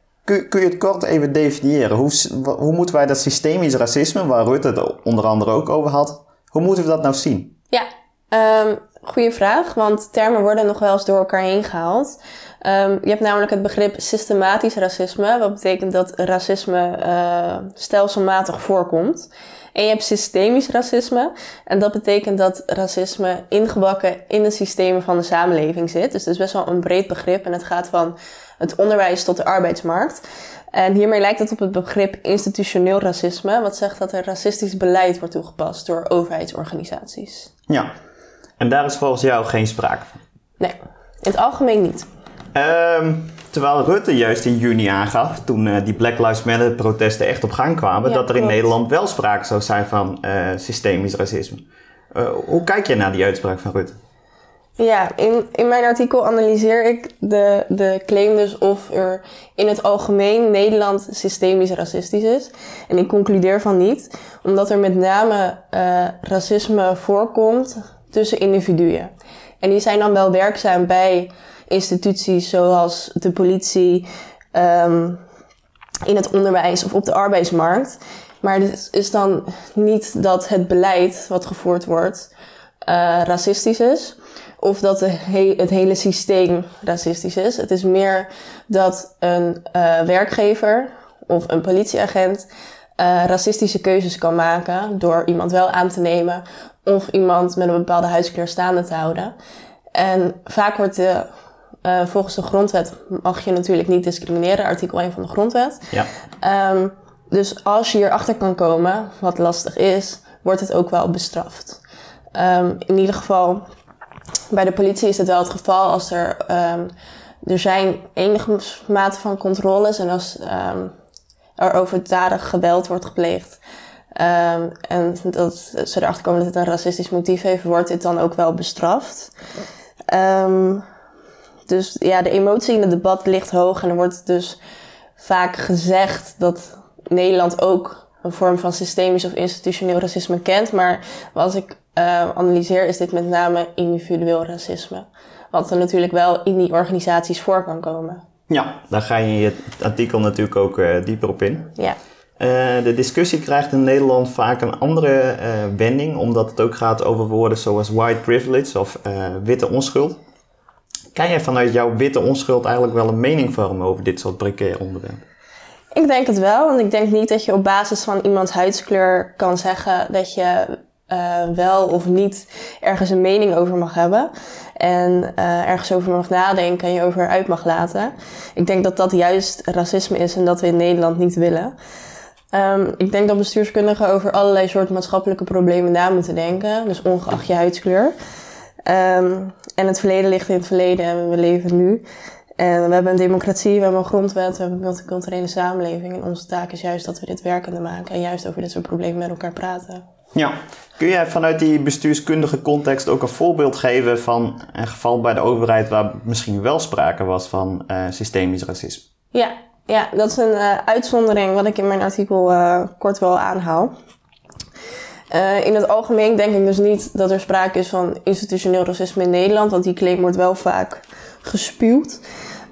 kun, je het kort even definiëren? Hoe, hoe moeten wij dat systemisch racisme, waar Rutte het onder andere ook over had, hoe moeten we dat nou zien? Ja, ehm goede vraag, want termen worden nog wel eens door elkaar heen gehaald. Ehm, je hebt namelijk het begrip systematisch racisme, wat betekent dat racisme eh, stelselmatig voorkomt. En je hebt systemisch racisme, en dat betekent dat racisme ingebakken in de systemen van de samenleving zit. Dus het is best wel een breed begrip en het gaat van het onderwijs tot de arbeidsmarkt. En hiermee lijkt het op het begrip institutioneel racisme, wat zegt dat er racistisch beleid wordt toegepast door overheidsorganisaties. Ja, en daar is volgens jou geen sprake van. Nee, in het algemeen niet. Ehm, terwijl Rutte juist in juni aangaf, toen eh, die Black Lives Matter protesten echt op gang kwamen, Ja, dat er in klopt. Nederland wel sprake zou zijn van eh, systemisch racisme. Eh, hoe kijk je naar die uitspraak van Rutte? Ja, in, in mijn artikel analyseer ik de, de claim dus of er in het algemeen Nederland systemisch racistisch is. En ik concludeer van niet, omdat er met name eh, racisme voorkomt tussen individuen. En die zijn dan wel werkzaam bij instituties zoals de politie, ehm, in het onderwijs of op de arbeidsmarkt. Maar het is dan niet dat het beleid wat gevoerd wordt eh, racistisch is. Of dat he- het hele systeem racistisch is. Het is meer dat een eh, werkgever of een politieagent eh, racistische keuzes kan maken door iemand wel aan te nemen of iemand met een bepaalde huidskleur staande te houden. En vaak wordt de, eh, volgens de grondwet mag je natuurlijk niet discrimineren, artikel 1 van de grondwet. Ja. Ehm, dus als je hierachter kan komen, wat lastig is, wordt het ook wel bestraft. Ehm, in ieder geval, bij de politie is het wel het geval als er, ehm, er zijn enige mate van controles en als ehm, er overdadig geweld wordt gepleegd. ehm, en dat ze erachter komen dat het een racistisch motief heeft, wordt dit dan ook wel bestraft. Dus ja, de emotie in het debat ligt hoog en er wordt dus vaak gezegd dat Nederland ook een vorm van systemisch of institutioneel racisme kent. Maar als ik eh, analyseer, is dit met name individueel racisme. Wat er natuurlijk wel in die organisaties voor kan komen. Ja, daar ga je in je artikel natuurlijk ook eh, dieper op in. Ja. Eh, de discussie krijgt in Nederland vaak een andere eh, wending, omdat het ook gaat over woorden zoals white privilege of witte onschuld. Kan jij vanuit jouw witte onschuld eigenlijk wel een mening vormen over dit soort precaire onderwerpen? Ik denk het wel, want ik denk niet dat je op basis van iemands huidskleur kan zeggen dat je eh, wel of niet ergens een mening over mag hebben. En eh, ergens over mag nadenken en je over uit mag laten. Ik denk dat dat juist racisme is en dat we in Nederland niet willen. Ehm, ik denk dat bestuurskundigen over allerlei soorten maatschappelijke problemen na moeten denken. Dus ongeacht je huidskleur. Ehm, en het verleden ligt in het verleden en we leven nu. En we hebben een democratie, we hebben een grondwet, we hebben een multiculturele samenleving. En onze taak is juist dat we dit werkende maken en juist over dit soort problemen met elkaar praten. Ja. Kun jij vanuit die bestuurskundige context ook een voorbeeld geven van een geval bij de overheid waar misschien wel sprake was van eh, systemisch racisme? Ja, ja dat is een eh, uitzondering wat ik in mijn artikel eh, kort wel aanhaal. In het algemeen denk ik dus niet dat er sprake is van institutioneel racisme in Nederland, want die claim wordt wel vaak gespuwd.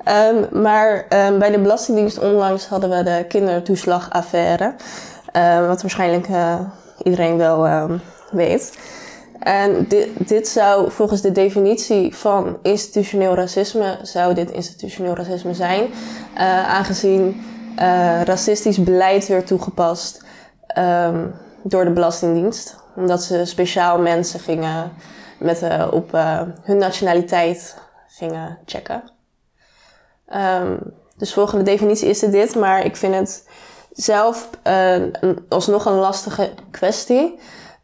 Ehm, maar ehm, bij de Belastingdienst onlangs hadden we de kindertoeslagaffaire, wat waarschijnlijk iedereen wel ehm, weet. En dit, dit zou volgens de definitie van institutioneel racisme, zou dit institutioneel racisme zijn, uh, aangezien uh, racistisch beleid werd toegepast um, door de Belastingdienst. Omdat ze speciaal mensen gingen met, uh, op hun nationaliteit gingen checken. Um, dus volgens de definitie is het dit, maar ik vind het zelf alsnog een lastige kwestie.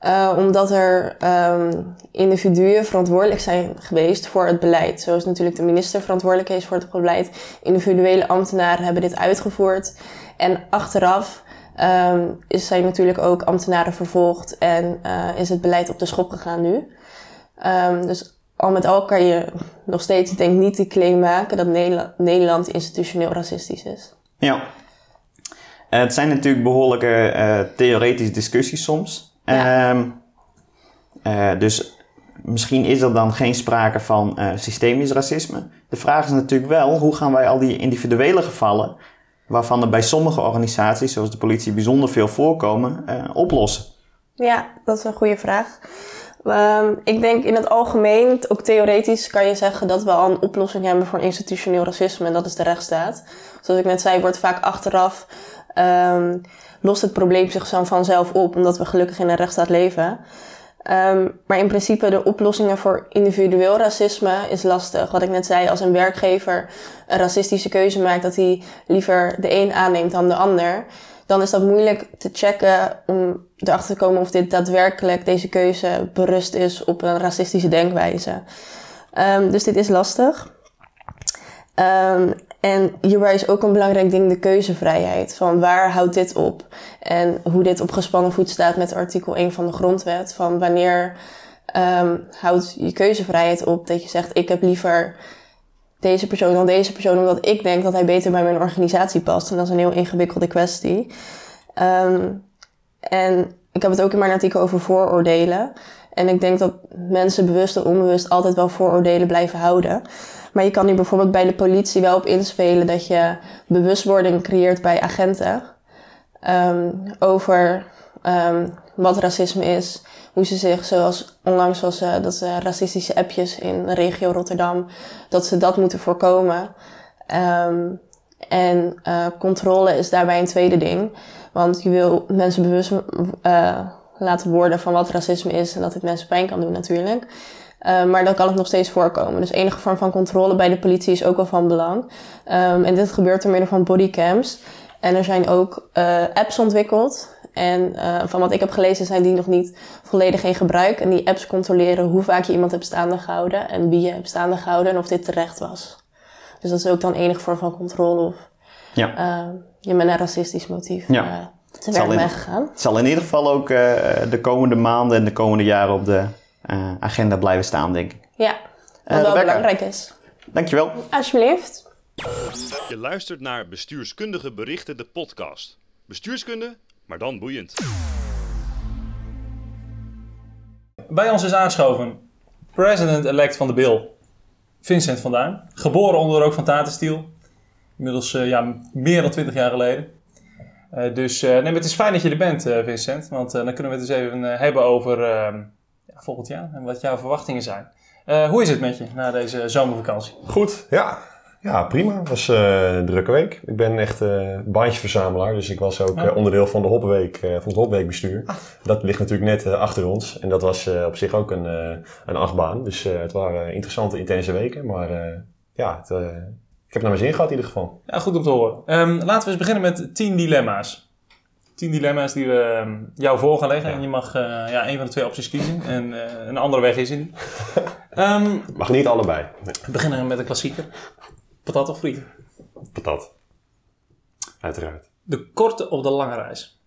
Uh, omdat er um, individuen verantwoordelijk zijn geweest voor het beleid. Zoals natuurlijk de minister verantwoordelijk is voor het beleid. Individuele ambtenaren hebben dit uitgevoerd. En achteraf um, is zijn natuurlijk ook ambtenaren vervolgd en uh, is het beleid op de schop gegaan nu. Um, dus al met al kan je nog steeds denk niet die claim maken dat Nederland institutioneel racistisch is. Ja. Uh, het zijn natuurlijk behoorlijke uh, theoretische discussies soms. Ja. Um, uh, dus misschien is er dan geen sprake van systemisch racisme. De vraag is natuurlijk wel, hoe gaan wij al die individuele gevallen, waarvan er bij sommige organisaties, zoals de politie, bijzonder veel voorkomen, oplossen? Ja, dat is een goede vraag. Um, ik denk in het algemeen, ook theoretisch, kan je zeggen dat we al een oplossing hebben voor institutioneel racisme en dat is de rechtsstaat. Zoals ik net zei, wordt vaak achteraf um, lost het probleem zich zo vanzelf op, omdat we gelukkig in een rechtsstaat leven. Um, maar in principe de oplossingen voor individueel racisme is lastig. Wat ik net zei, als een werkgever een racistische keuze maakt, dat hij liever de een aanneemt dan de ander, dan is dat moeilijk te checken om erachter te komen of dit daadwerkelijk deze keuze berust is op een racistische denkwijze. Um, dus dit is lastig. En hierbij is ook een belangrijk ding de keuzevrijheid. Van waar houdt dit op? En hoe dit op gespannen voet staat met artikel 1 van de grondwet. Van wanneer um, houdt je keuzevrijheid op dat je zegt ik heb liever deze persoon dan deze persoon omdat ik denk dat hij beter bij mijn organisatie past. En dat is een heel ingewikkelde kwestie. Um, en ik heb het ook in mijn artikel over vooroordelen. En ik denk dat mensen bewust en onbewust altijd wel vooroordelen blijven houden. Maar je kan hier bijvoorbeeld bij de politie wel op inspelen dat je bewustwording creëert bij agenten um, over um, wat racisme is. Hoe ze zich, zoals onlangs was uh, dat uh, racistische appjes in de regio Rotterdam, dat ze dat moeten voorkomen. Um, en uh, controle is daarbij een tweede ding. Want je wil mensen bewust uh, laten worden van wat racisme is en dat dit mensen pijn kan doen natuurlijk. Uh, maar dan kan het nog steeds voorkomen. Dus enige vorm van controle bij de politie is ook wel van belang. Um, en dit gebeurt door middel van bodycams. En er zijn ook uh, apps ontwikkeld. En uh, van wat ik heb gelezen zijn die nog niet volledig in gebruik. En die apps controleren hoe vaak je iemand hebt staande gehouden. En wie je hebt staande gehouden en of dit terecht was. Dus dat is ook dan enige vorm van controle of ja. je met een racistisch motief ja. te werk bent gegaan. Het zal in ieder geval ook de komende maanden en de komende jaren op de uh, agenda blijven staan, denk ik. Ja, wat uh, wel belangrijk is. Dankjewel. Alsjeblieft. Je luistert naar Bestuurskundige Berichten, de podcast. Bestuurskunde, maar dan boeiend. Bij ons is aanschoven president-elect van de Bill, Vincent van Duin. Geboren onder de rook van Tatenstiel. Inmiddels uh, ja, meer dan 20 jaar geleden. Uh, dus uh, nee, het is fijn dat je er bent, Vincent. Want dan kunnen we het eens even hebben over ehm, volgend jaar en wat jouw verwachtingen zijn. Uh, hoe is het met je na deze zomervakantie? Goed, ja. Ja, prima. Het was uh, een drukke week. Ik ben echt uh, bandjesverzamelaar, dus ik was ook onderdeel van de Hopweek, van het Hopweekbestuur. Ah. Dat ligt natuurlijk net achter ons en dat was op zich ook een, een achtbaan. Dus het waren interessante, intense weken, maar ja, het, ik heb naar mijn zin gehad in ieder geval. Ja, goed om te horen. Um, laten we eens beginnen met 10 dilemma's tien dilemma's die we ehm, jou voor gaan leggen. En je mag uh, ja, een van de twee opties kiezen. En uh, een andere weg is er niet. Um, mag niet allebei. We beginnen met een klassieker. Patat of friet? Patat. Uiteraard. De korte of de lange reis?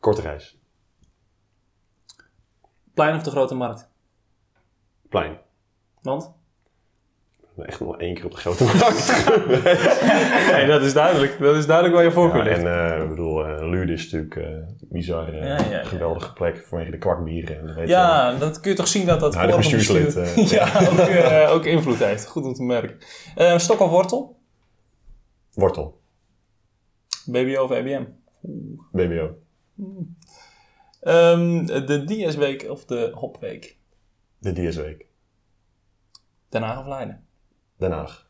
Korte reis. Plein of de grote markt? Plein. Want? Echt nog één keer op de grote markt nee, dat is duidelijk. Dat is duidelijk waar je voorkeur ja, En uh, ik bedoel, uh, Lude is natuurlijk uh, bizar, uh, ja, ja, geweldige plek vanwege de kwakbieren. En weet ja, dat kun je toch zien dat dat voor bestuurslid <laughs> ja, ook, ook, invloed heeft. Goed om te merken. stok of wortel? Wortel. BBO of EBM? BBO. Hmm. Um, de DS-week of de Hopweek? De Diersweek. Den Haag of Leiden? Den Haag.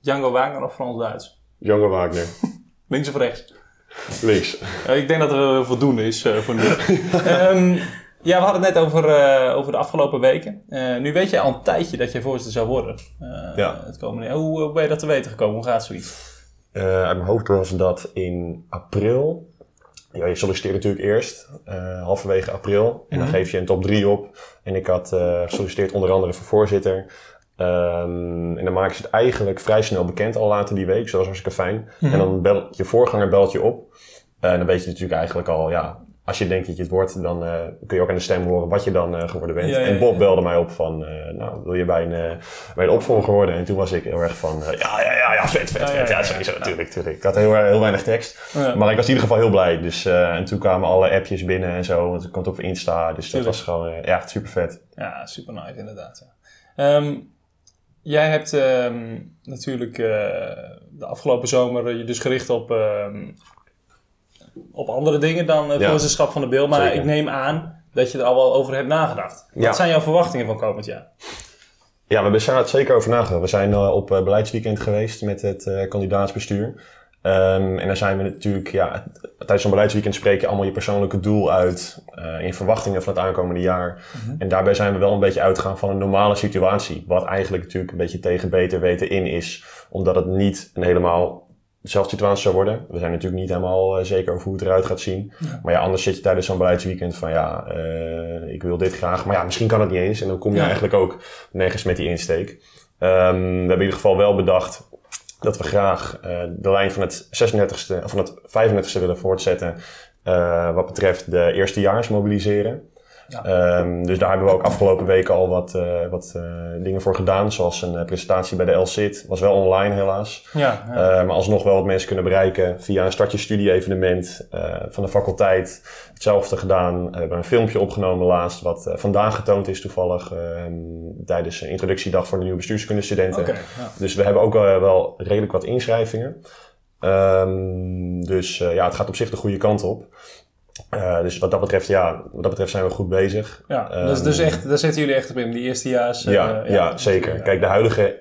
Django Wagner of Frans Duits? Django Wagner. <laughs> Links of rechts? Links. Ik denk dat er voldoende is eh, voor nu. <laughs> Ehm, ja, we hadden het net over, eh, over de afgelopen weken. Eh, nu weet je al een tijdje dat je voorzitter zou worden. Ja. Het komende. Hoe, hoe ben je dat te weten gekomen? Hoe gaat zoiets? Uit mijn hoofd was dat in april. Ja, je solliciteert natuurlijk eerst, halverwege april. En dan Mhm. geef je een top 3 op. En ik had gesolliciteerd onder andere voor voorzitter. Ehm, en dan maken ze het eigenlijk vrij snel bekend al later die week. Dus dat was hartstikke fijn. Mhm. En dan belt je voorganger belt je op. Eh, en dan weet je natuurlijk eigenlijk al, ja, als je denkt dat je het wordt, dan eh, kun je ook aan de stem horen wat je dan eh, geworden bent. Ja, ja, en Bob belde mij op van, eh, nou, wil je bij een, eh, bij een opvolger worden? En toen was ik heel erg van, eh, ja, ja, ja, ja, vet, vet, vet. ja, sowieso, natuurlijk, natuurlijk. Ik had heel, heel weinig tekst. Ja. Maar ik was in ieder geval heel blij. Dus, eh, en toen kwamen alle appjes binnen en zo. Want ik kwam op Insta. Dus dat was gewoon eh, ja, super vet. Ja, super nice inderdaad. Ja. Jij hebt ehm, natuurlijk eh, de afgelopen zomer eh, je dus gericht op, ehm, op andere dingen dan uh, Ja. voorzitterschap van de Bil. Maar Zeker. ik neem aan dat je er al wel over hebt nagedacht. Ja. Wat zijn jouw verwachtingen van komend jaar? Ja, we hebben er zeker over nagedacht. We zijn eh, op eh, beleidsweekend geweest met het eh, kandidaatsbestuur. Ehm, en dan zijn we natuurlijk, ja, tijdens zo'n beleidsweekend spreek je allemaal je persoonlijke doel uit. eh in verwachtingen van het aankomende jaar. Mhm. En daarbij zijn we wel een beetje uitgegaan van een normale situatie. Wat eigenlijk natuurlijk een beetje tegen beter weten in is. Omdat het niet een helemaal dezelfde situatie zou worden. We zijn natuurlijk niet helemaal eh, zeker over hoe het eruit gaat zien. Ja. Maar ja, anders zit je tijdens zo'n beleidsweekend van ja, eh, ik wil dit graag. Maar ja, misschien kan het niet eens. En dan kom je Ja. eigenlijk ook nergens met die insteek. Ehm, we hebben in ieder geval wel bedacht dat we graag eh, de lijn van het 36e, of van het 35e willen voortzetten. eh, wat betreft de eerstejaars mobiliseren. Ja. Ehm, dus daar hebben we ook afgelopen weken al wat, eh, wat eh, dingen voor gedaan. Zoals een eh, presentatie bij de LCIT. Was wel online helaas. Ja, ja. Eh, maar alsnog wel wat mensen kunnen bereiken via een startje studie evenement van de faculteit. Hetzelfde gedaan. We hebben een filmpje opgenomen laatst wat vandaag getoond is toevallig ehm, tijdens een introductiedag voor de nieuwe bestuurskundestudenten. Ja. Dus we hebben ook wel redelijk wat inschrijvingen. Ehm, dus ja, het gaat op zich de goede kant op. Eh, dus wat dat betreft, ja, wat dat betreft zijn we goed bezig. Ja, dus, dus Ehm, echt, daar zitten jullie echt op in, die eerstejaars. eh, ja, ja, zeker. Kijk, de huidige,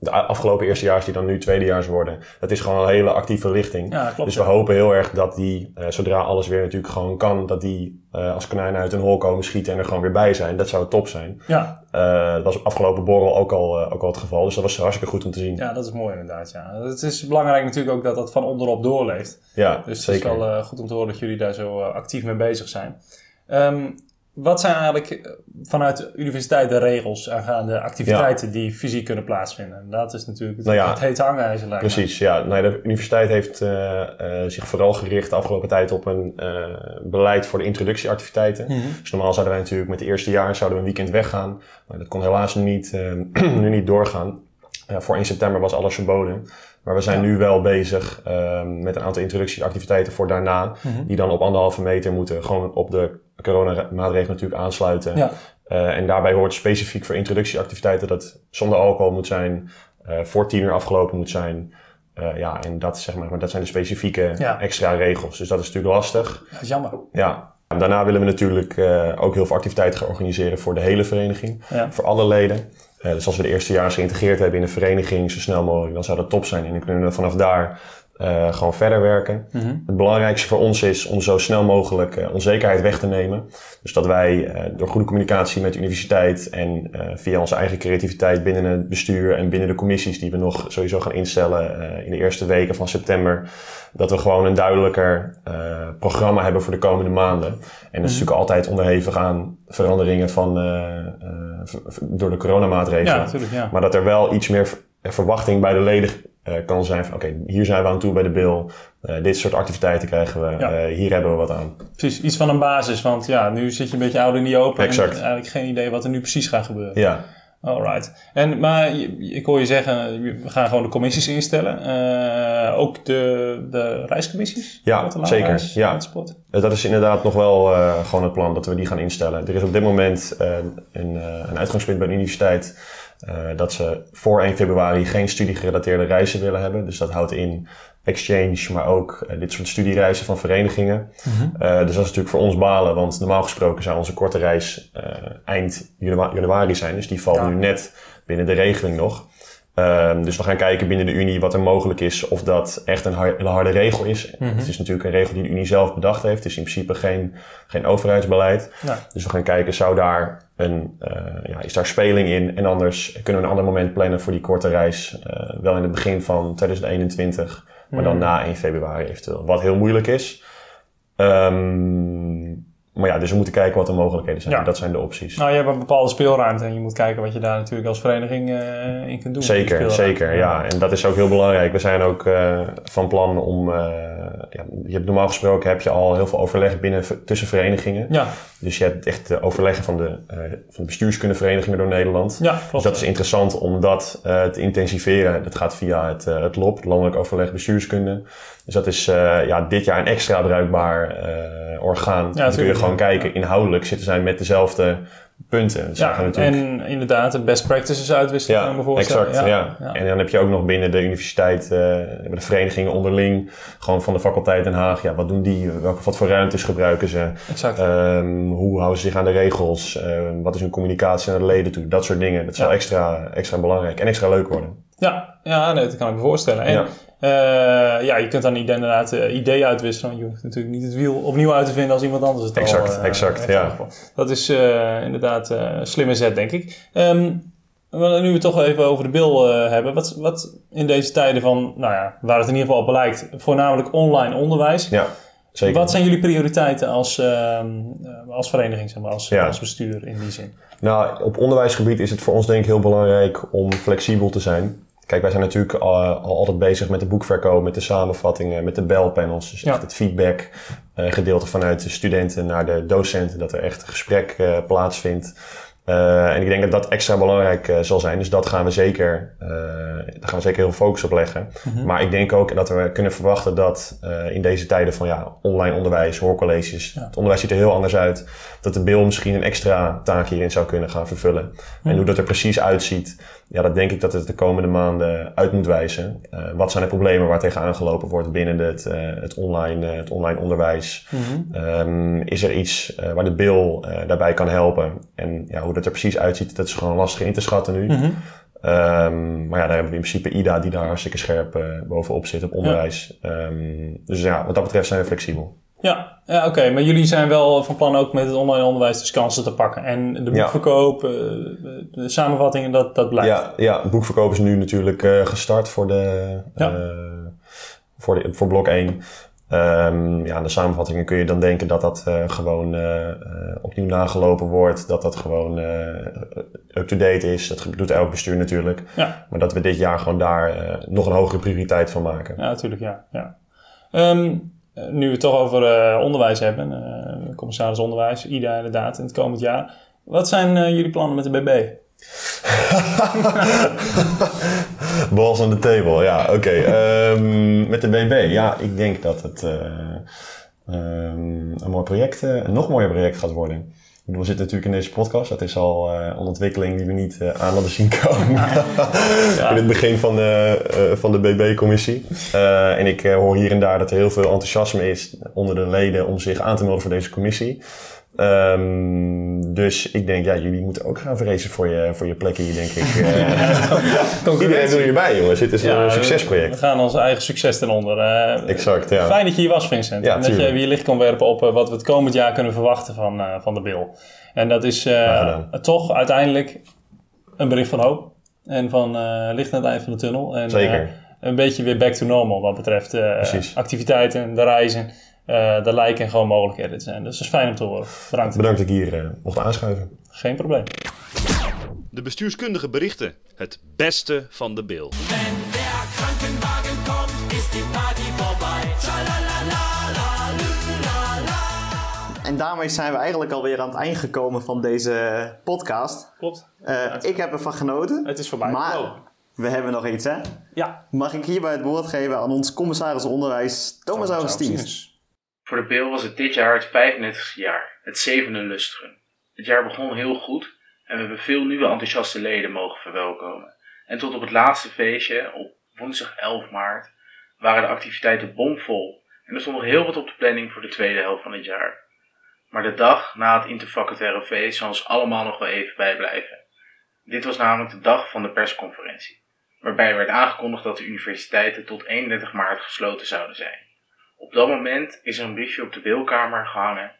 de afgelopen eerstejaars die dan nu tweedejaars worden, dat is gewoon een hele actieve lichting. Ja, klopt, dus ja. we hopen heel erg dat die, eh, zodra alles weer natuurlijk gewoon kan, dat die eh, als konijnen uit een hol komen schieten en er gewoon weer bij zijn. Dat zou top zijn. Ja. Eh, dat was op afgelopen borrel ook al, ook al het geval, dus dat was hartstikke goed om te zien. Ja, dat is mooi inderdaad. Ja. Het is belangrijk natuurlijk ook dat dat van onderop doorleeft. Ja, dus zeker. het is wel goed om te horen dat jullie daar zo actief mee bezig zijn. Ehm, wat zijn eigenlijk eh, vanuit de universiteit de regels aangaande activiteiten die fysiek kunnen plaatsvinden? Dat is natuurlijk het, Nou ja, het hete hangijzer. Precies, ja. Nou, de universiteit heeft eh, eh, zich vooral gericht de afgelopen tijd op een beleid voor de introductieactiviteiten. Mhm. Dus normaal zouden wij natuurlijk met het eerste jaar zouden we een weekend weggaan. Maar dat kon helaas nu niet, <clears throat> nu niet doorgaan. Voor 1 september was alles verboden. Maar we zijn nu wel bezig met een aantal introductieactiviteiten voor daarna. Mhm. Die dan op anderhalve meter moeten gewoon op de coronamaatregelen natuurlijk aansluiten. Ja. Eh, en daarbij hoort specifiek voor introductieactiviteiten dat het zonder alcohol moet zijn, eh, voor tien uur afgelopen moet zijn. Eh, ja, en dat, zeg maar, maar dat zijn de specifieke Ja. extra regels. Dus dat is natuurlijk lastig. Dat is jammer. Ja. Daarna willen we natuurlijk ook heel veel activiteiten gaan organiseren voor de hele vereniging. Ja. Voor alle leden. Dus als we de eerste jaar geïntegreerd hebben in een vereniging zo snel mogelijk, dan zou dat top zijn. En dan kunnen we vanaf daar eh, gewoon verder werken. Mhm. Het belangrijkste voor ons is om zo snel mogelijk eh, onzekerheid weg te nemen. Dus dat wij eh, door goede communicatie met de universiteit en via onze eigen creativiteit binnen het bestuur en binnen de commissies die we nog sowieso gaan instellen in de eerste weken van september, dat we gewoon een duidelijker programma hebben voor de komende maanden. En dat is Mhm. natuurlijk altijd onderhevig aan veranderingen van, door de coronamaatregelen. Ja, natuurlijk, ja. Maar dat er wel iets meer verwachting bij de leden kan zijn van oké, hier zijn we aan toe bij de bill. Eh, dit soort activiteiten krijgen we. Ja. Eh, hier hebben we wat aan. Precies, iets van een basis. Want ja, nu zit je een beetje ouder in die open. Exact. En eigenlijk geen idee wat er nu precies gaat gebeuren. Ja. Alright. En, maar ik hoor je zeggen, we gaan gewoon de commissies instellen. Eh, ook de, de reiscommissies? Ja, zeker. reis, Ja. Eh, Dat is inderdaad nog wel eh, gewoon het plan dat we die gaan instellen. Er is op dit moment eh, een, eh, een uitgangspunt bij de universiteit eh, dat ze voor 1 februari geen studiegerelateerde reizen willen hebben. Dus dat houdt in exchange, maar ook eh, dit soort studiereizen van verenigingen. Mhm. Eh, dus dat is natuurlijk voor ons balen, want normaal gesproken zou onze korte reis eind janua- januari zijn. Dus die valt Ja. nu net binnen de regeling nog. Ehm, dus we gaan kijken binnen de Unie wat er mogelijk is, of dat echt een har- harde regel is. Mhm. Het is natuurlijk een regel die de Unie zelf bedacht heeft. Het is in principe geen, geen overheidsbeleid. Ja. Dus we gaan kijken, zou daar een, eh, ja, is daar speling in? En anders kunnen we een ander moment plannen voor die korte reis. eh, wel in het begin van 2021, maar dan Mhm. na 1 februari eventueel. Wat heel moeilijk is. Ehm, maar ja, dus we moeten kijken wat de mogelijkheden zijn. Ja. Dat zijn de opties. Nou, je hebt een bepaalde speelruimte en je moet kijken wat je daar natuurlijk als vereniging eh, in kunt doen. Zeker, zeker. Ja, en dat is ook heel belangrijk. We zijn ook eh, van plan om. eh, ja, je hebt normaal gesproken heb je al heel veel overleg binnen tussen verenigingen. Ja. Dus je hebt echt de overleggen van de, van de bestuurskundeverenigingen door Nederland. Ja, klopt. Dus dat is interessant om dat te intensiveren. Dat gaat via het, het LOB, het Landelijk Overleg Bestuurskunde. Dus dat is eh, ja, dit jaar een extra bruikbaar eh, orgaan. Dan kun je gewoon ja. kijken, inhoudelijk zitten zij met dezelfde punten. Dus Ja, natuurlijk... en inderdaad, de best practices uitwisselen. voorstellen. Exact, ja. ja. En dan heb je ook nog binnen de universiteit, eh, de verenigingen onderling, gewoon van de faculteit Den Haag. Ja, wat doen die? Welke, wat voor ruimtes gebruiken ze? Exact. Ehm, hoe houden ze zich aan de regels? Ehm, wat is hun communicatie naar de leden toe? Dat soort dingen. Dat zal Ja. extra, extra belangrijk en extra leuk worden. Ja, ja nee, dat kan ik me voorstellen. En Ja. eh, ja, je kunt dan niet inderdaad eh, ideeën uitwisselen. Want je hoeft natuurlijk niet het wiel opnieuw uit te vinden als iemand anders het Exact, al... eh, exact, ja. Dat is inderdaad een slimme zet, denk ik. Ehm, maar nu we het toch even over de bil hebben. Wat, wat in deze tijden van, nou ja, waar het in ieder geval op lijkt, voornamelijk online onderwijs. Ja, zeker. Wat zijn jullie prioriteiten als, ehm, eh, als vereniging, zeg maar, als, Ja. als bestuur in die zin? Nou, op onderwijsgebied is het voor ons denk ik heel belangrijk om flexibel te zijn. Kijk, wij zijn natuurlijk al, al altijd bezig met de boekverkoop, met de samenvattingen, met de belpanels. Dus echt het feedback eh, gedeelte vanuit de studenten naar de docenten, dat er echt een gesprek eh, plaatsvindt. Eh, en ik denk dat dat extra belangrijk eh, zal zijn. Dus dat gaan we zeker, eh, daar gaan we zeker heel veel focus op leggen. Mhm. Maar ik denk ook dat we kunnen verwachten dat eh, in deze tijden van ja, online onderwijs, hoorcolleges, het onderwijs ziet er heel anders uit. Dat de BIL misschien een extra taak hierin zou kunnen gaan vervullen. En Mhm. hoe dat er precies uitziet, ja, dat denk ik dat het de komende maanden uit moet wijzen. Eh, wat zijn de problemen waar tegen aangelopen wordt binnen het, eh, het, online, eh, het online onderwijs? Mhm. Ehm, is er iets waar de BIL daarbij kan helpen? En ja, hoe dat er precies uitziet, dat is gewoon lastig in te schatten nu. Mhm. Ehm, maar ja, daar hebben we in principe IDA die daar hartstikke scherp bovenop zit op onderwijs. Ehm, dus ja, wat dat betreft zijn we flexibel. Ja, ja oké. Maar jullie zijn wel van plan ook met het online onderwijs dus kansen te pakken. En de boekverkoop, eh, de samenvattingen, dat, dat blijft. Ja, ja, boekverkoop is nu natuurlijk eh, gestart voor, de, Ja. eh, voor, de, voor blok 1. Ehm, ja, de samenvattingen kun je dan denken dat dat gewoon opnieuw nagelopen wordt. Dat dat gewoon up-to-date is. Dat doet elk bestuur natuurlijk. Ja. Maar dat we dit jaar gewoon daar nog een hogere prioriteit van maken. Ja, natuurlijk, ja. ja. Ehm, eh, nu we het toch over eh, onderwijs hebben, eh, commissaris onderwijs, IDA inderdaad, in het komend jaar. Wat zijn eh, jullie plannen met de BB? <laughs> Balls on the table, ja, oké. Ehm, met de BB, ja, ik denk dat het eh, ehm, een mooi project, eh, een nog mooier project gaat worden. We zitten natuurlijk in deze podcast. Dat is al eh, een ontwikkeling die we niet eh, aan hadden zien komen. <laughs> in het begin van de, eh, van de BB-commissie. En ik hoor hier en daar dat er heel veel enthousiasme is onder de leden om zich aan te melden voor deze commissie. Ehm, dus ik denk, ja, jullie moeten ook gaan vrezen voor je, voor je plek hier, denk ik. <laughs> Eh, Iedereen wil hierbij, jongens. Dit is Ja, een succesproject. We gaan ons eigen succes ten onder. eh. Exact, ja. Fijn dat je hier was, Vincent. Ja, en dat je je licht kon werpen op eh, wat we het komend jaar kunnen verwachten van, eh, van de Bill. En dat is eh, toch uiteindelijk een bericht van hoop. En van eh, licht aan het eind van de tunnel. En, Zeker. eh, een beetje weer back to normal wat betreft eh, activiteiten, de reizen. Eh de lijken gewoon mogelijkheden te zijn. Dus dat is fijn om te horen. Bedankt. Bedankt dat ik hier eh, mocht aanschuiven. Geen probleem. De bestuurskundige berichten. Het beste van de bil. En daarmee zijn we eigenlijk alweer aan het eind gekomen van deze podcast. Klopt. Eh, ik heb ervan genoten. Het is voorbij. Maar we hebben nog iets, hè? Ja. Mag ik hierbij het woord geven aan ons commissaris onderwijs, Thomas Augustins. Voor de Bil was het dit jaar het 35e jaar, het zevende lustrum. Het jaar begon heel goed En we hebben veel nieuwe enthousiaste leden mogen verwelkomen. En tot op het laatste feestje, op woensdag 11 maart, waren de activiteiten bomvol. En er stond nog heel wat op de planning voor de tweede helft van het jaar. Maar de dag na het interfacultaire feest zal ons allemaal nog wel even bijblijven. Dit was namelijk de dag van de persconferentie, waarbij werd aangekondigd dat de universiteiten tot 31 maart gesloten zouden zijn. Op dat moment is er een briefje op de beelkamer gehangen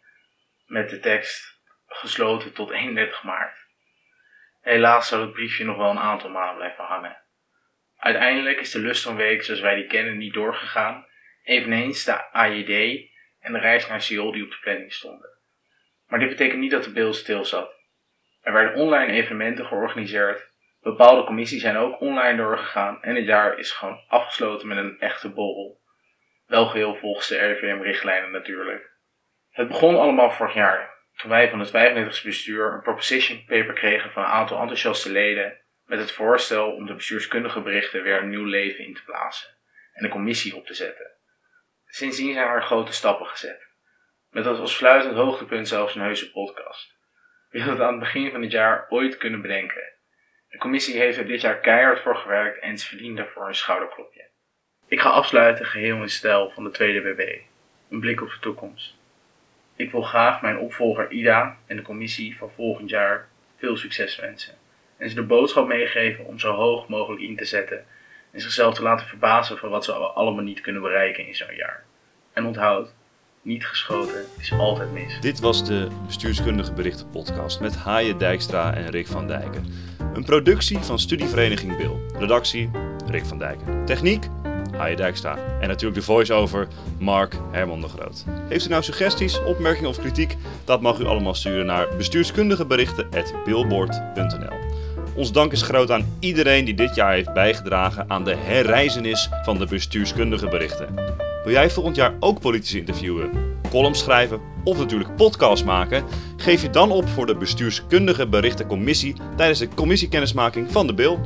met de tekst gesloten tot 31 maart. Helaas zal het briefje nog wel een aantal maanden blijven hangen. Uiteindelijk is de Lustronweek zoals wij die kennen niet doorgegaan, eveneens de AJD en de reis naar Seoul die op de planning stonden. Maar dit betekent niet dat de beeld stil zat. Er werden online evenementen georganiseerd, bepaalde commissies zijn ook online doorgegaan en het jaar is gewoon afgesloten met een echte borrel. Wel geheel volgens de RIVM-richtlijnen natuurlijk. Het begon allemaal vorig jaar, toen wij van het 95 bestuur een proposition paper kregen van een aantal enthousiaste leden met het voorstel om de bestuurskundige berichten weer een nieuw leven in te blazen en een commissie op te zetten. Sindsdien zijn er grote stappen gezet. Met als fluitend hoogtepunt zelfs een heuse podcast. Wie had het aan het begin van het jaar ooit kunnen bedenken? De commissie heeft er dit jaar keihard voor gewerkt en ze verdient daarvoor een schouderklopje. Ik ga afsluiten geheel in stijl van de tweede BB. Een blik op de toekomst. Ik wil graag mijn opvolger Ida en de commissie van volgend jaar veel succes wensen. En ze de boodschap meegeven om zo hoog mogelijk in te zetten en zichzelf te laten verbazen van wat ze allemaal niet kunnen bereiken in zo'n jaar. En onthoud, niet geschoten is altijd mis. Dit was de Bestuurskundige Berichten podcast met Haaien Dijkstra en Rick van Dijken. Een productie van Studievereniging Bil. Redactie Rick van Dijken. Techniek Haaien Dijkstra. En natuurlijk de voice-over Mark Herman de Groot. Heeft u nou suggesties, opmerkingen of kritiek? Dat mag u allemaal sturen naar bestuurskundigeberichten.billboard.nl Ons dank is groot aan iedereen die dit jaar heeft bijgedragen aan de herreizenis van de bestuurskundige berichten. Wil jij volgend jaar ook politici interviewen, columns schrijven of natuurlijk podcasts maken? Geef je dan op voor de bestuurskundige berichtencommissie tijdens de commissiekennismaking van de BIL.